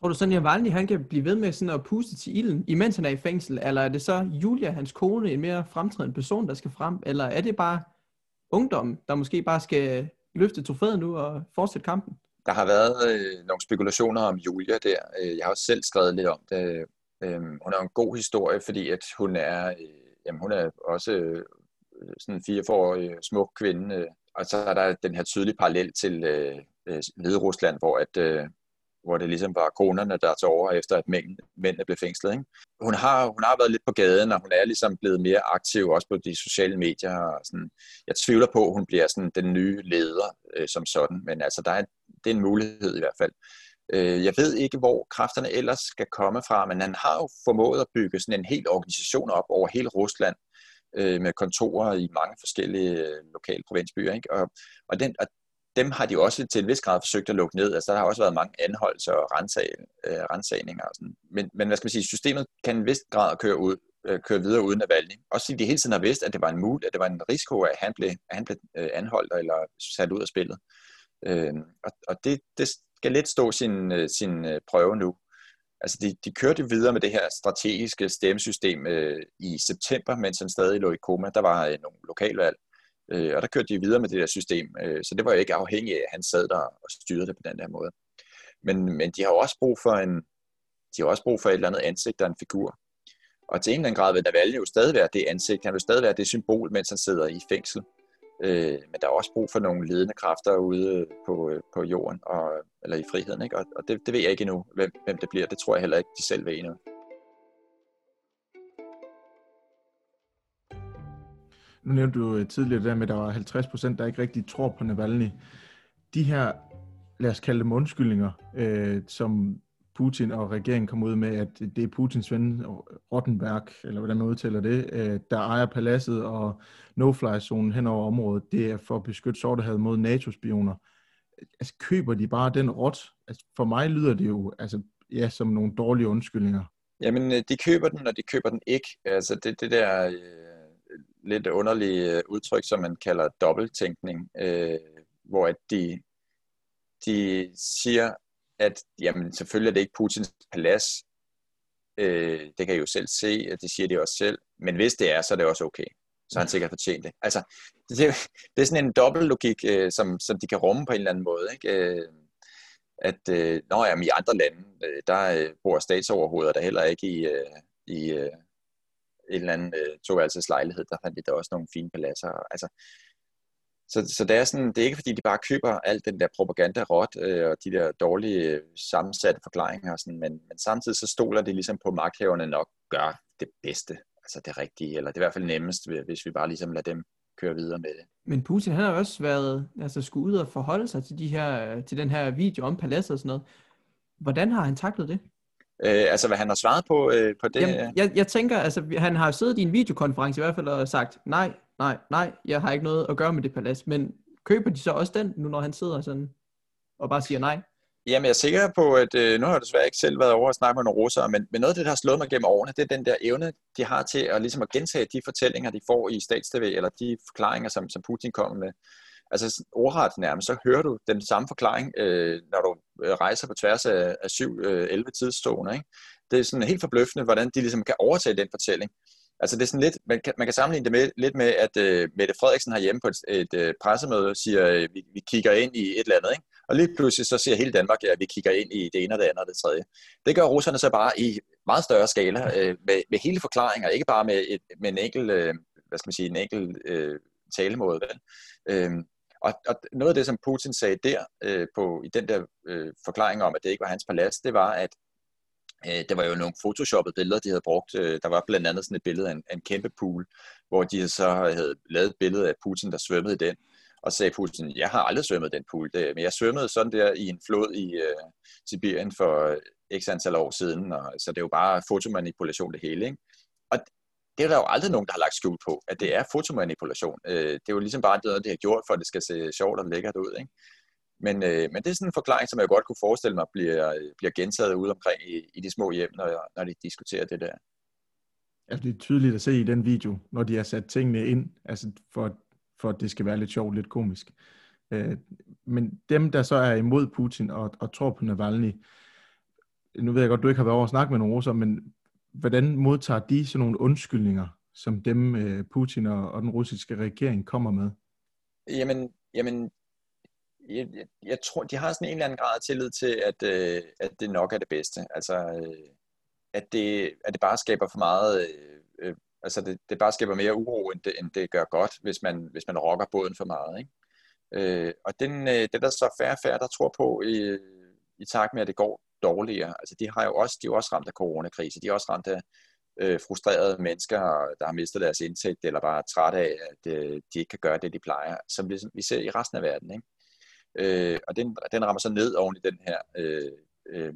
Tror du så, at Navalny han kan blive ved med sådan at puste til ilden, imens han er i fængsel? Eller er det så Julia, hans kone, en mere fremtrædende person, der skal frem? Eller er det bare ungdommen, der måske bare skal løfte trofæet nu og fortsætte kampen? Der har været øh, nogle spekulationer om Julia der. Øh, jeg har også selv skrevet lidt om det. Øh, hun er en god historie, fordi at hun er, øh, jamen, hun er også øh, sådan en 44-årig øh, smuk kvinde. Øh, og så er der den her tydelige parallel til øh, øh, Hvide Rusland, hvor at, øh, hvor det ligesom var konerne, der tog over efter, at mænd, mændene blev fængslet. Ikke? Hun, har, hun har været lidt på gaden, og hun er ligesom blevet mere aktiv også på de sociale medier. Og sådan. Jeg tvivler på, at hun bliver sådan den nye leder øh, som sådan, men altså, der er, det er en mulighed i hvert fald. Øh, jeg ved ikke, hvor kræfterne ellers skal komme fra, men han har jo formået at bygge sådan en hel organisation op over hele Rusland, øh, med kontorer i mange forskellige øh, lokale provinsbyer. Ikke? Og, og, den, og dem har de også til en vis grad forsøgt at lukke ned. Altså, der har også været mange anholdelser og rensag, øh, rensagninger. Og sådan. Men, men hvad skal man sige, systemet kan en vis grad køre, ud, øh, køre videre uden Navalny. Også fordi de hele tiden har vidst, at det var en mul, at det var en risiko, at han blev, at han blev øh, anholdt eller sat ud af spillet. Øh, og og det, det skal lidt stå sin, øh, sin øh, prøve nu. Altså de, de kørte videre med det her strategiske stemmesystem øh, i september, mens han stadig lå i koma. Der var øh, nogle lokalvalg, øh, og der kørte de videre med det der system. Øh, så det var jo ikke afhængigt af, at han sad der og styrede det på den der måde. Men, men de har jo også brug for en, de har også brug for et eller andet ansigt og en figur. Og til en eller anden grad vil Navalny jo stadig være det ansigt, han vil stadig være det symbol, mens han sidder i fængsel. Øh, men der er også brug for nogle ledende kræfter ude øh, på, øh, på jorden, og, eller i friheden. Ikke? Og, og det, det ved jeg ikke endnu, hvem, hvem det bliver. Det tror jeg heller ikke, de selv ved endnu. Nu nævnte du øh, tidligere det der med, at der var 50 procent, der ikke rigtig tror på Navalny. De her, lad os kalde dem undskyldninger, øh, som Putin og regeringen kom ud med, at det er Putins ven Rottenberg, eller hvordan man udtaler det, øh, der ejer paladset og no-fly-zonen hen over området. Det er for at beskytte Sortehavet mod NATO-spioner. Altså, køber de bare den rot? Altså, for mig lyder det jo altså, ja, som nogle dårlige undskyldninger. Jamen, øh, de køber den, og de køber den ikke. Altså, det, det der øh, lidt underlige øh, udtryk, som man kalder dobbelttænkning, øh, hvor at de, de siger, at jamen, selvfølgelig er det ikke Putins palads. Øh, det kan I jo selv se, at det siger de også selv. Men hvis det er, så er det også okay. Så har han sikkert fortjent det. Altså, det, det er sådan en dobbeltlogik, øh, som, som de kan rumme på en eller anden måde. Ikke? Øh, at øh, når jamen, i andre lande, øh, der øh, bor statsoverhoveder der heller ikke i, øh, i øh, en eller anden øh, toværelses lejlighed. Der fandt de der også nogle fine paladser. Altså, så, så det, er sådan, det er ikke fordi, de bare køber alt den der propaganda råt øh, og de der dårlige øh, sammensatte forklaringer, og sådan, men, men samtidig så stoler de ligesom på, at magthaverne nok gør det bedste, altså det rigtige, eller det er i hvert fald nemmest, hvis vi bare ligesom lader dem køre videre med det. Men Putin han har også været, altså skulle ud og forholde sig til, de her, til den her video om paladset og sådan noget. Hvordan har han taklet det? Øh, altså hvad han har svaret på, øh, på det? Jamen, jeg, jeg tænker, altså han har siddet i en videokonference i hvert fald og sagt, nej, nej, nej, jeg har ikke noget at gøre med det palads. Men køber de så også den, nu når han sidder sådan og bare siger nej? Jamen, jeg er sikker på, at øh, nu har jeg desværre ikke selv været over at snakke med nogle russere, men, men noget af det, der har slået mig gennem årene, det er den der evne, de har til at, ligesom at gentage de fortællinger, de får i statstv, eller de forklaringer, som, som Putin kommer med. Altså ordret nærmest, så hører du den samme forklaring, øh, når du øh, rejser på tværs af, af 7-11 øh, tidszoner. Ikke? Det er sådan helt forbløffende, hvordan de ligesom kan overtage den fortælling. Altså det er sådan lidt, man kan, man kan sammenligne det med, lidt med, at øh, Mette Frederiksen har hjemme på et, et øh, pressemøde siger, øh, vi, vi kigger ind i et eller andet, ikke? Og lige pludselig så siger hele Danmark, at vi kigger ind i det ene og det andet og det tredje. Det gør russerne så bare i meget større skala, øh, med, med hele forklaringer, ikke bare med, et, med en enkelt, øh, hvad skal man sige, en enkelt øh, talemåde. Vel? Øh, og, og noget af det, som Putin sagde der, øh, på, i den der øh, forklaring om, at det ikke var hans palads, det var, at øh, det var jo nogle photoshoppede billeder, de havde brugt. Øh, der var blandt andet sådan et billede af en, af en kæmpe pool, hvor de så havde lavet et billede af Putin, der svømmede i den. Og sagde Putin, jeg har aldrig svømmet den pool, det, men jeg svømmede sådan der i en flod i øh, Sibirien for øh, x antal år siden, og, så det er jo bare fotomanipulation det hele. Ikke? Og det er der jo aldrig nogen, der har lagt skjul på, at det er fotomanipulation. Øh, det er jo ligesom bare noget, det har gjort, for at det skal se sjovt og lækkert ud. Ikke? Men, øh, men det er sådan en forklaring, som jeg godt kunne forestille mig bliver, bliver gentaget ude omkring i, i de små hjem, når, når de diskuterer det der. Altså, det er tydeligt at se i den video, når de har sat tingene ind, altså for, for at det skal være lidt sjovt, lidt komisk. Øh, men dem, der så er imod Putin og, og tror på Navalny, nu ved jeg godt, du ikke har været over at snakke med nogen russer, men hvordan modtager de sådan nogle undskyldninger, som dem øh, Putin og, og den russiske regering kommer med? Jamen, jamen jeg, jeg, jeg tror, de har sådan en eller anden grad af tillid til, at, øh, at det nok er det bedste. Altså, øh, at, det, at det bare skaber for meget... Øh, øh altså, det, det bare skaber mere uro, end det, end det gør godt, hvis man, hvis man rokker båden for meget. Ikke? Øh, og den, øh, det der så færre færre, der tror på i, i takt med, at det går dårligere. Altså, de har jo også, de er også ramt af coronakrise. De er også ramt af øh, frustrerede mennesker, der har mistet deres indtægt, eller bare er trætte af, at øh, de ikke kan gøre det, de plejer, som vi, vi ser i resten af verden. Ikke? Øh, og den, den rammer så ned oven i den her øh, øh,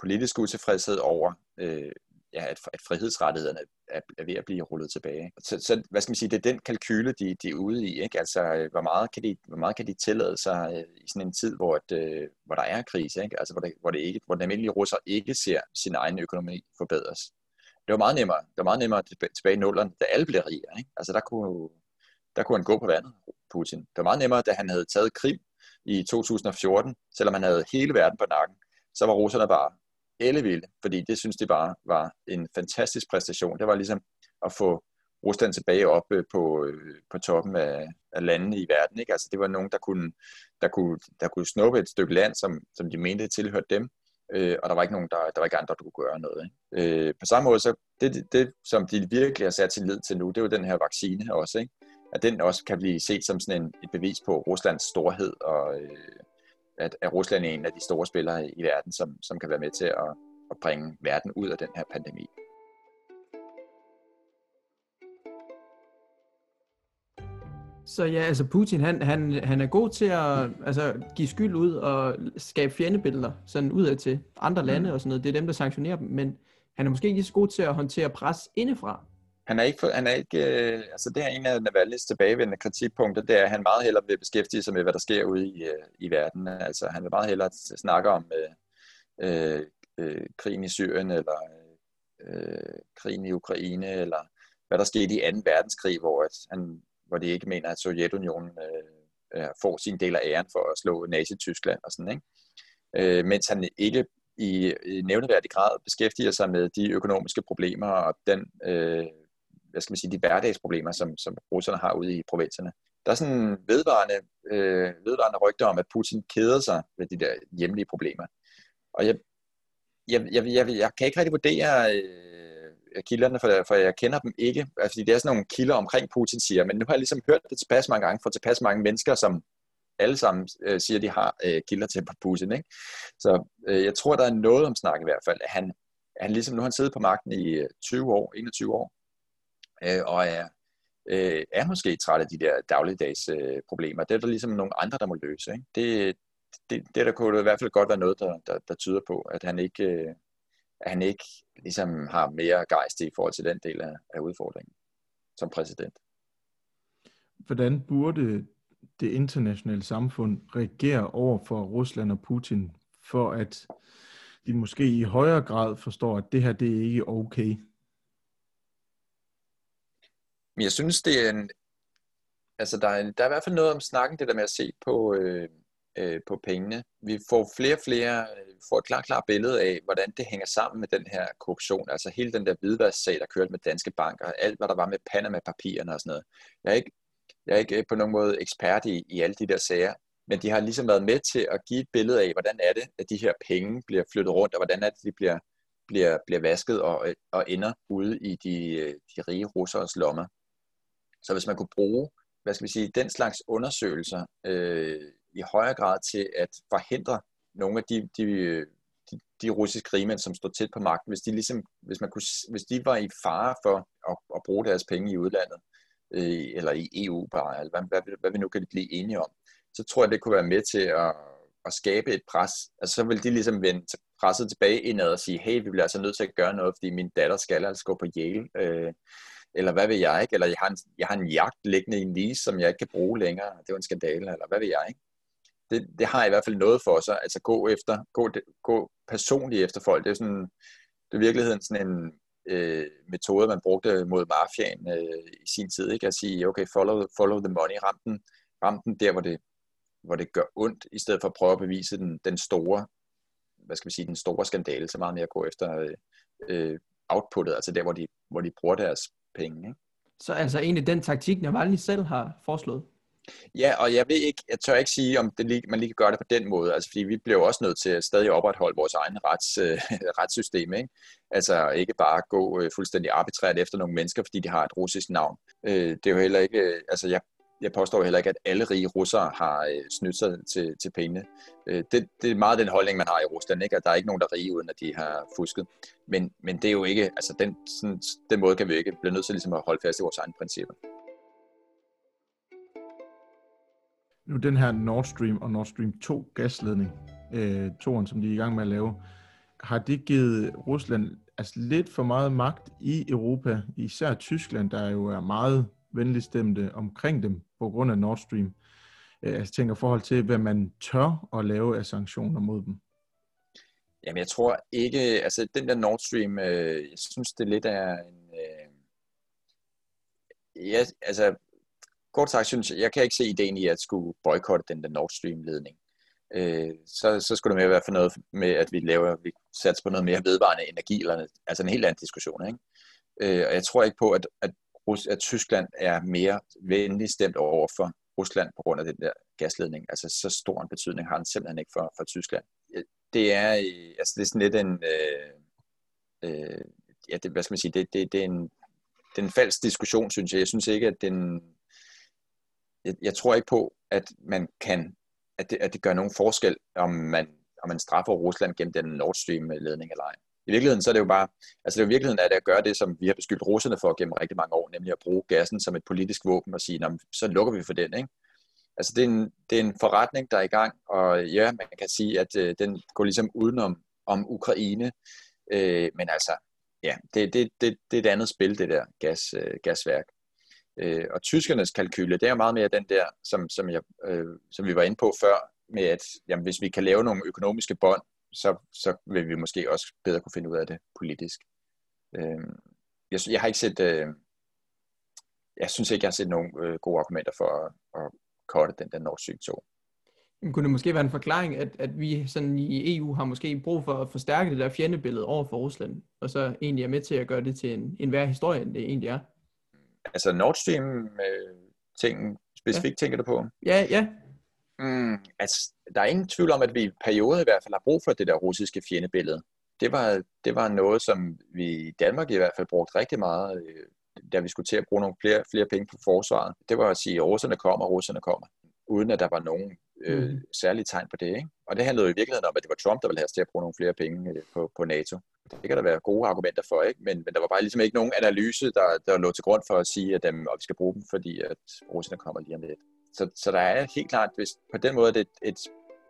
politiske utilfredshed over, øh, ja, at, at frihedsrettighederne er, er ved at blive rullet tilbage. Så, så hvad skal man sige, det er den kalkyle, de, de er ude i. Ikke? Altså, øh, hvor meget, kan de, hvor meget kan de tillade sig øh, i sådan en tid, hvor, et, øh, hvor der er krise, ikke? Altså, hvor, det, hvor, det ikke, hvor den almindelige russer ikke ser sin egen økonomi forbedres. Det var meget nemmere, det var meget nemmere tilbage i nullerne, da alle blev rige. Ikke? Altså, der kunne, der kunne han gå på vandet, Putin. Det var meget nemmere, da han havde taget Krim i 2014, selvom han havde hele verden på nakken, så var russerne bare ellevilde, fordi det synes de bare var en fantastisk præstation. Det var ligesom at få Rusland tilbage op øh, på, øh, på toppen af, af landene i verden. Ikke? Altså, det var nogen, der kunne, der kunne, der kunne snuppe et stykke land, som, som de mente tilhørte dem, øh, og der var ikke nogen, der, der var ikke andre, der kunne gøre noget. Ikke? Øh, på samme måde, så det, det, det, som de virkelig har sat sin lid til nu, det er jo den her vaccine også. Ikke? at den også kan blive set som sådan en, et bevis på Ruslands storhed, og øh, at, at Rusland er en af de store spillere i verden, som, som kan være med til at, at bringe verden ud af den her pandemi. Så ja, altså Putin, han, han, han er god til at altså, give skyld ud og skabe fjendebilleder sådan udad til andre lande mm. og sådan noget. Det er dem, der sanktionerer dem, men han er måske ikke så god til at håndtere pres indefra han er ikke, han er ikke øh, altså det er en af Navalny's tilbagevendende kritikpunkter, det er, at han meget hellere vil beskæftige sig med, hvad der sker ude i, øh, i verden. Altså han vil meget hellere snakke om øh, øh, øh krigen i Syrien, eller øh, krigen i Ukraine, eller hvad der skete i 2. verdenskrig, hvor, at han, hvor de ikke mener, at Sovjetunionen øh, øh, får sin del af æren for at slå Nazi-Tyskland og sådan, ikke? Øh, mens han ikke i, i nævneværdig grad beskæftiger sig med de økonomiske problemer og den øh, hvad skal man sige, de hverdagsproblemer, som, som russerne har ude i provinserne. Der er sådan vedvarende, øh, vedvarende rygter om, at Putin keder sig ved de der hjemlige problemer. Og jeg, jeg, jeg, jeg, jeg kan ikke rigtig vurdere øh, kilderne, for, for jeg kender dem ikke. Altså, det er sådan nogle kilder omkring Putin siger, men nu har jeg ligesom hørt det tilpas mange gange fra tilpas mange mennesker, som alle sammen øh, siger, at de har øh, kilder til Putin. Ikke? Så øh, jeg tror, der er noget om snak i hvert fald, at han, han ligesom, nu har han siddet på magten i øh, 20 år, 21 år, øh, og er, øh, er måske træt af de der dagligdags øh, problemer. Det er der ligesom nogle andre, der må løse. Ikke? Det, det, det der kunne i hvert fald godt være noget, der, der, der tyder på, at han ikke, øh, at han ikke ligesom har mere gejst i forhold til den del af, af udfordringen som præsident. Hvordan burde det internationale samfund reagere over for Rusland og Putin, for at de måske i højere grad forstår, at det her det er ikke okay? Men jeg synes, det er en, Altså, der er, der er i hvert fald noget om snakken, det der med at se på, øh, øh, på pengene. Vi får flere og flere, Vi får et klart, klart billede af, hvordan det hænger sammen med den her korruption. Altså hele den der hvidværssag, der kørte med danske banker, alt hvad der var med Panama-papirerne og sådan noget. Jeg er ikke, jeg er ikke øh, på nogen måde ekspert i, i alle de der sager, men de har ligesom været med til at give et billede af, hvordan er det, at de her penge bliver flyttet rundt, og hvordan er det, de bliver, bliver, bliver vasket og, øh, og ender ude i de, de rige russeres lommer. Så hvis man kunne bruge, hvad skal vi sige, den slags undersøgelser øh, i højere grad til at forhindre nogle af de, de, de, de russiske rigmænd, som står tæt på magten, hvis de, ligesom, hvis, man kunne, hvis de var i fare for at, at bruge deres penge i udlandet, øh, eller i EU bare, eller hvad, hvad, hvad vi nu kan blive enige om, så tror jeg, det kunne være med til at, at skabe et pres. Altså så vil de ligesom vende presset tilbage indad og sige, hey, vi bliver altså nødt til at gøre noget, fordi min datter skal altså gå på Yale. Øh, eller hvad vil jeg ikke? Eller jeg har, en, jeg har en jagt liggende i en lease, som jeg ikke kan bruge længere. Det var en skandale, eller hvad vil jeg ikke? Det, det har i hvert fald noget for sig. Altså gå efter, gå, gå personligt efter folk. Det er sådan, det er i virkeligheden sådan en øh, metode, man brugte mod mafiaen øh, i sin tid. Ikke? At sige, okay, follow, follow the money, ram den, ram den der, hvor det, hvor det gør ondt, i stedet for at prøve at bevise den, den store, hvad skal vi sige, den store skandale, så meget mere at gå efter øh, øh outputtet, altså der, hvor de, hvor de bruger deres penge. Ikke? Så altså egentlig den taktik, Navalny selv har foreslået? Ja, og jeg ved ikke, jeg tør ikke sige, om det lige, man lige kan gøre det på den måde, altså fordi vi bliver jo også nødt til at stadig opretholde vores egen rets, øh, retssystem, ikke? Altså ikke bare gå øh, fuldstændig arbitrært efter nogle mennesker, fordi de har et russisk navn. Øh, det er jo heller ikke, øh, altså jeg jeg påstår heller ikke, at alle rige russere har øh, snydt sig til, til pengene. Øh, det, det er meget den holdning, man har i Rusland, ikke? at der er ikke nogen, der er rige, uden at de har fusket. Men, men det er jo ikke, altså den, sådan, den måde kan vi ikke blive nødt til ligesom at holde fast i vores egne principper. Nu den her Nord Stream og Nord Stream 2 gasledning, øh, toren, som de er i gang med at lave, har det givet Rusland altså lidt for meget magt i Europa, især Tyskland, der jo er meget venligstemte omkring dem på grund af Nord Stream. Øh, altså, jeg tænker i forhold til, hvad man tør at lave af sanktioner mod dem. Jamen jeg tror ikke, altså den der Nord Stream, øh, jeg synes det lidt er en, øh, ja, altså kort sagt synes jeg, jeg kan ikke se ideen i at skulle boykotte den der Nord Stream ledning. Øh, så, så skulle det mere være for noget med, at vi laver, vi satser på noget mere vedvarende energi, eller, altså en helt anden diskussion, ikke? Øh, og jeg tror ikke på, at, at at Tyskland er mere venlig stemt over for Rusland på grund af den der gasledning. Altså så stor en betydning har den simpelthen ikke for, for Tyskland. Det er, øh, altså, det er sådan lidt en, øh, øh, ja, det, hvad skal man sige, det, det, det, er en, det er en falsk diskussion, synes jeg. Jeg synes ikke, at den, jeg, jeg tror ikke på, at man kan, at det, at det gør nogen forskel, om man, om man straffer Rusland gennem den Nord Stream-ledning eller ej. I virkeligheden så er det jo bare, altså det er jo virkeligheden at, at gøre det, som vi har beskyldt russerne for gennem rigtig mange år, nemlig at bruge gassen som et politisk våben og sige, så lukker vi for den, ikke? Altså det er, en, det er en forretning, der er i gang, og ja, man kan sige, at øh, den går ligesom udenom om Ukraine, øh, men altså, ja, det, det, det, det er et andet spil, det der gas, øh, gasværk. Øh, og tyskernes kalkyle, det er meget mere den der, som, som, jeg, øh, som vi var inde på før, med at jamen, hvis vi kan lave nogle økonomiske bånd så, så vil vi måske også bedre kunne finde ud af det politisk. Øh, jeg, jeg har ikke set, øh, jeg synes ikke, jeg har set nogen øh, gode argumenter for at, at korte den der Nord Stream 2. Men kunne det måske være en forklaring, at, at vi sådan i EU har måske brug for at forstærke det der fjendebillede over for Rusland, og så egentlig er med til at gøre det til en, en værre historie, end det egentlig er? Altså Nord Stream øh, ting specifikt ja. tænker du på? Ja, ja. Mm, altså, der er ingen tvivl om, at vi i perioder i hvert fald har brug for det der russiske fjendebillede. Det var, det var noget, som vi i Danmark i hvert fald brugte rigtig meget, øh, da vi skulle til at bruge nogle flere, flere penge på forsvaret. Det var at sige, at russerne kommer, russerne kommer, uden at der var nogen øh, mm. særlige tegn på det. Ikke? Og det handlede jo i virkeligheden om, at det var Trump, der ville have os til at bruge nogle flere penge øh, på, på NATO. Det kan der være gode argumenter for, ikke? Men, men der var bare ligesom ikke nogen analyse, der, der lå til grund for at sige, at, dem, at vi skal bruge dem, fordi at russerne kommer lige om lidt. Så, så der er helt klart, hvis på den måde det et, et,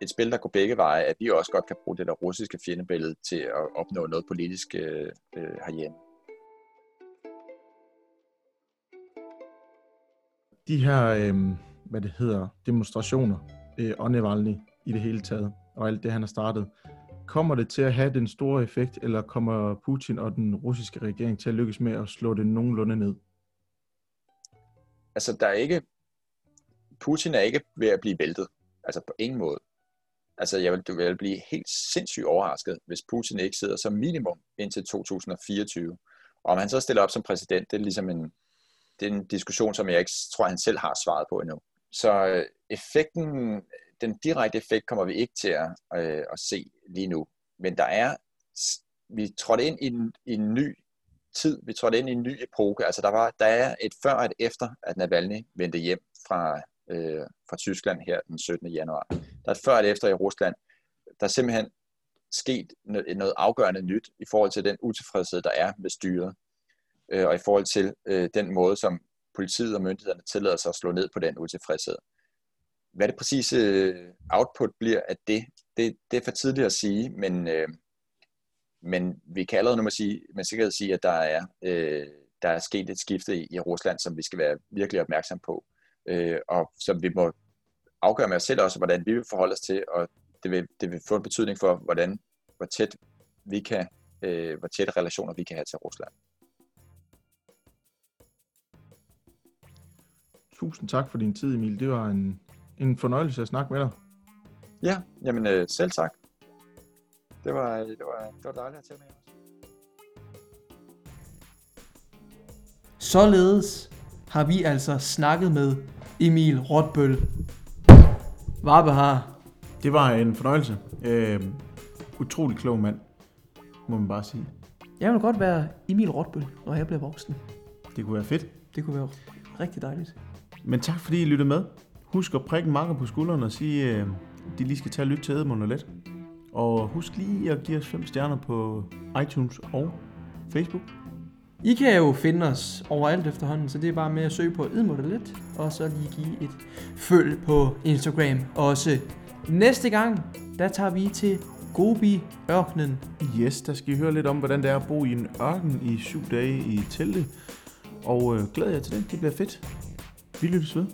et spil, der går begge veje, at vi også godt kan bruge det der russiske fjendebillede til at opnå noget politisk øh, øh, herhjemme. De her, øh, hvad det hedder, demonstrationer, øh, og Navalny i det hele taget, og alt det, han har startet, kommer det til at have den store effekt, eller kommer Putin og den russiske regering til at lykkes med at slå det nogenlunde ned? Altså, der er ikke Putin er ikke ved at blive væltet. Altså på ingen måde. Altså jeg vil, du vil blive helt sindssygt overrasket, hvis Putin ikke sidder som minimum indtil 2024. Og om han så stiller op som præsident, det er ligesom en, det er en diskussion, som jeg ikke tror, han selv har svaret på endnu. Så øh, effekten, den direkte effekt kommer vi ikke til at, øh, at se lige nu. Men der er, vi trådte ind i en, i en ny tid, vi trådte ind i en ny epoke. Altså der, var, der er et før og et efter, at Navalny vendte hjem fra, øh, fra Tyskland her den 17. januar. Der er før og efter i Rusland. Der er simpelthen sket noget, noget afgørende nyt i forhold til den utilfredshed, der er med styret, øh, og i forhold til øh, den måde, som politiet og myndighederne tillader sig at slå ned på den utilfredshed. Hvad det præcise øh, output bliver af det, det, det er for tidligt at sige, men, øh, men vi kan allerede nu med, sige, med sikkerhed sige, at der er, øh, der er sket et skifte i, i Rusland, som vi skal være virkelig opmærksom på, øh, og som vi må afgøre med os selv også, hvordan vi vil forholde os til, og det vil, det vil få en betydning for, hvordan, hvor tæt vi kan, øh, hvor tætte relationer vi kan have til Rusland. Tusind tak for din tid, Emil. Det var en, en fornøjelse at snakke med dig. Ja, jamen øh, selv tak. Det var, det var, det var dejligt at tage med os. Således har vi altså snakket med Emil Rotbøl. Varbehar. Det var en fornøjelse. Øh, utrolig klog mand, må man bare sige. Jeg vil godt være Emil Rotbøl, når jeg bliver voksen. Det kunne være fedt. Det kunne være rigtig dejligt. Men tak fordi I lyttede med. Husk at prikke makker på skulderen og sige, at de lige skal tage og lytte til Edmund og Let. Og husk lige at give os 5 stjerner på iTunes og Facebook. I kan jo finde os overalt efterhånden, så det er bare med at søge på Edmund og og så lige give et følg på Instagram også. Næste gang, der tager vi til Gobi ørkenen. Yes, der skal I høre lidt om, hvordan det er at bo i en ørken i syv dage i teltet. Og øh, glæder jer til det. Det bliver fedt. Vi lyttes ved.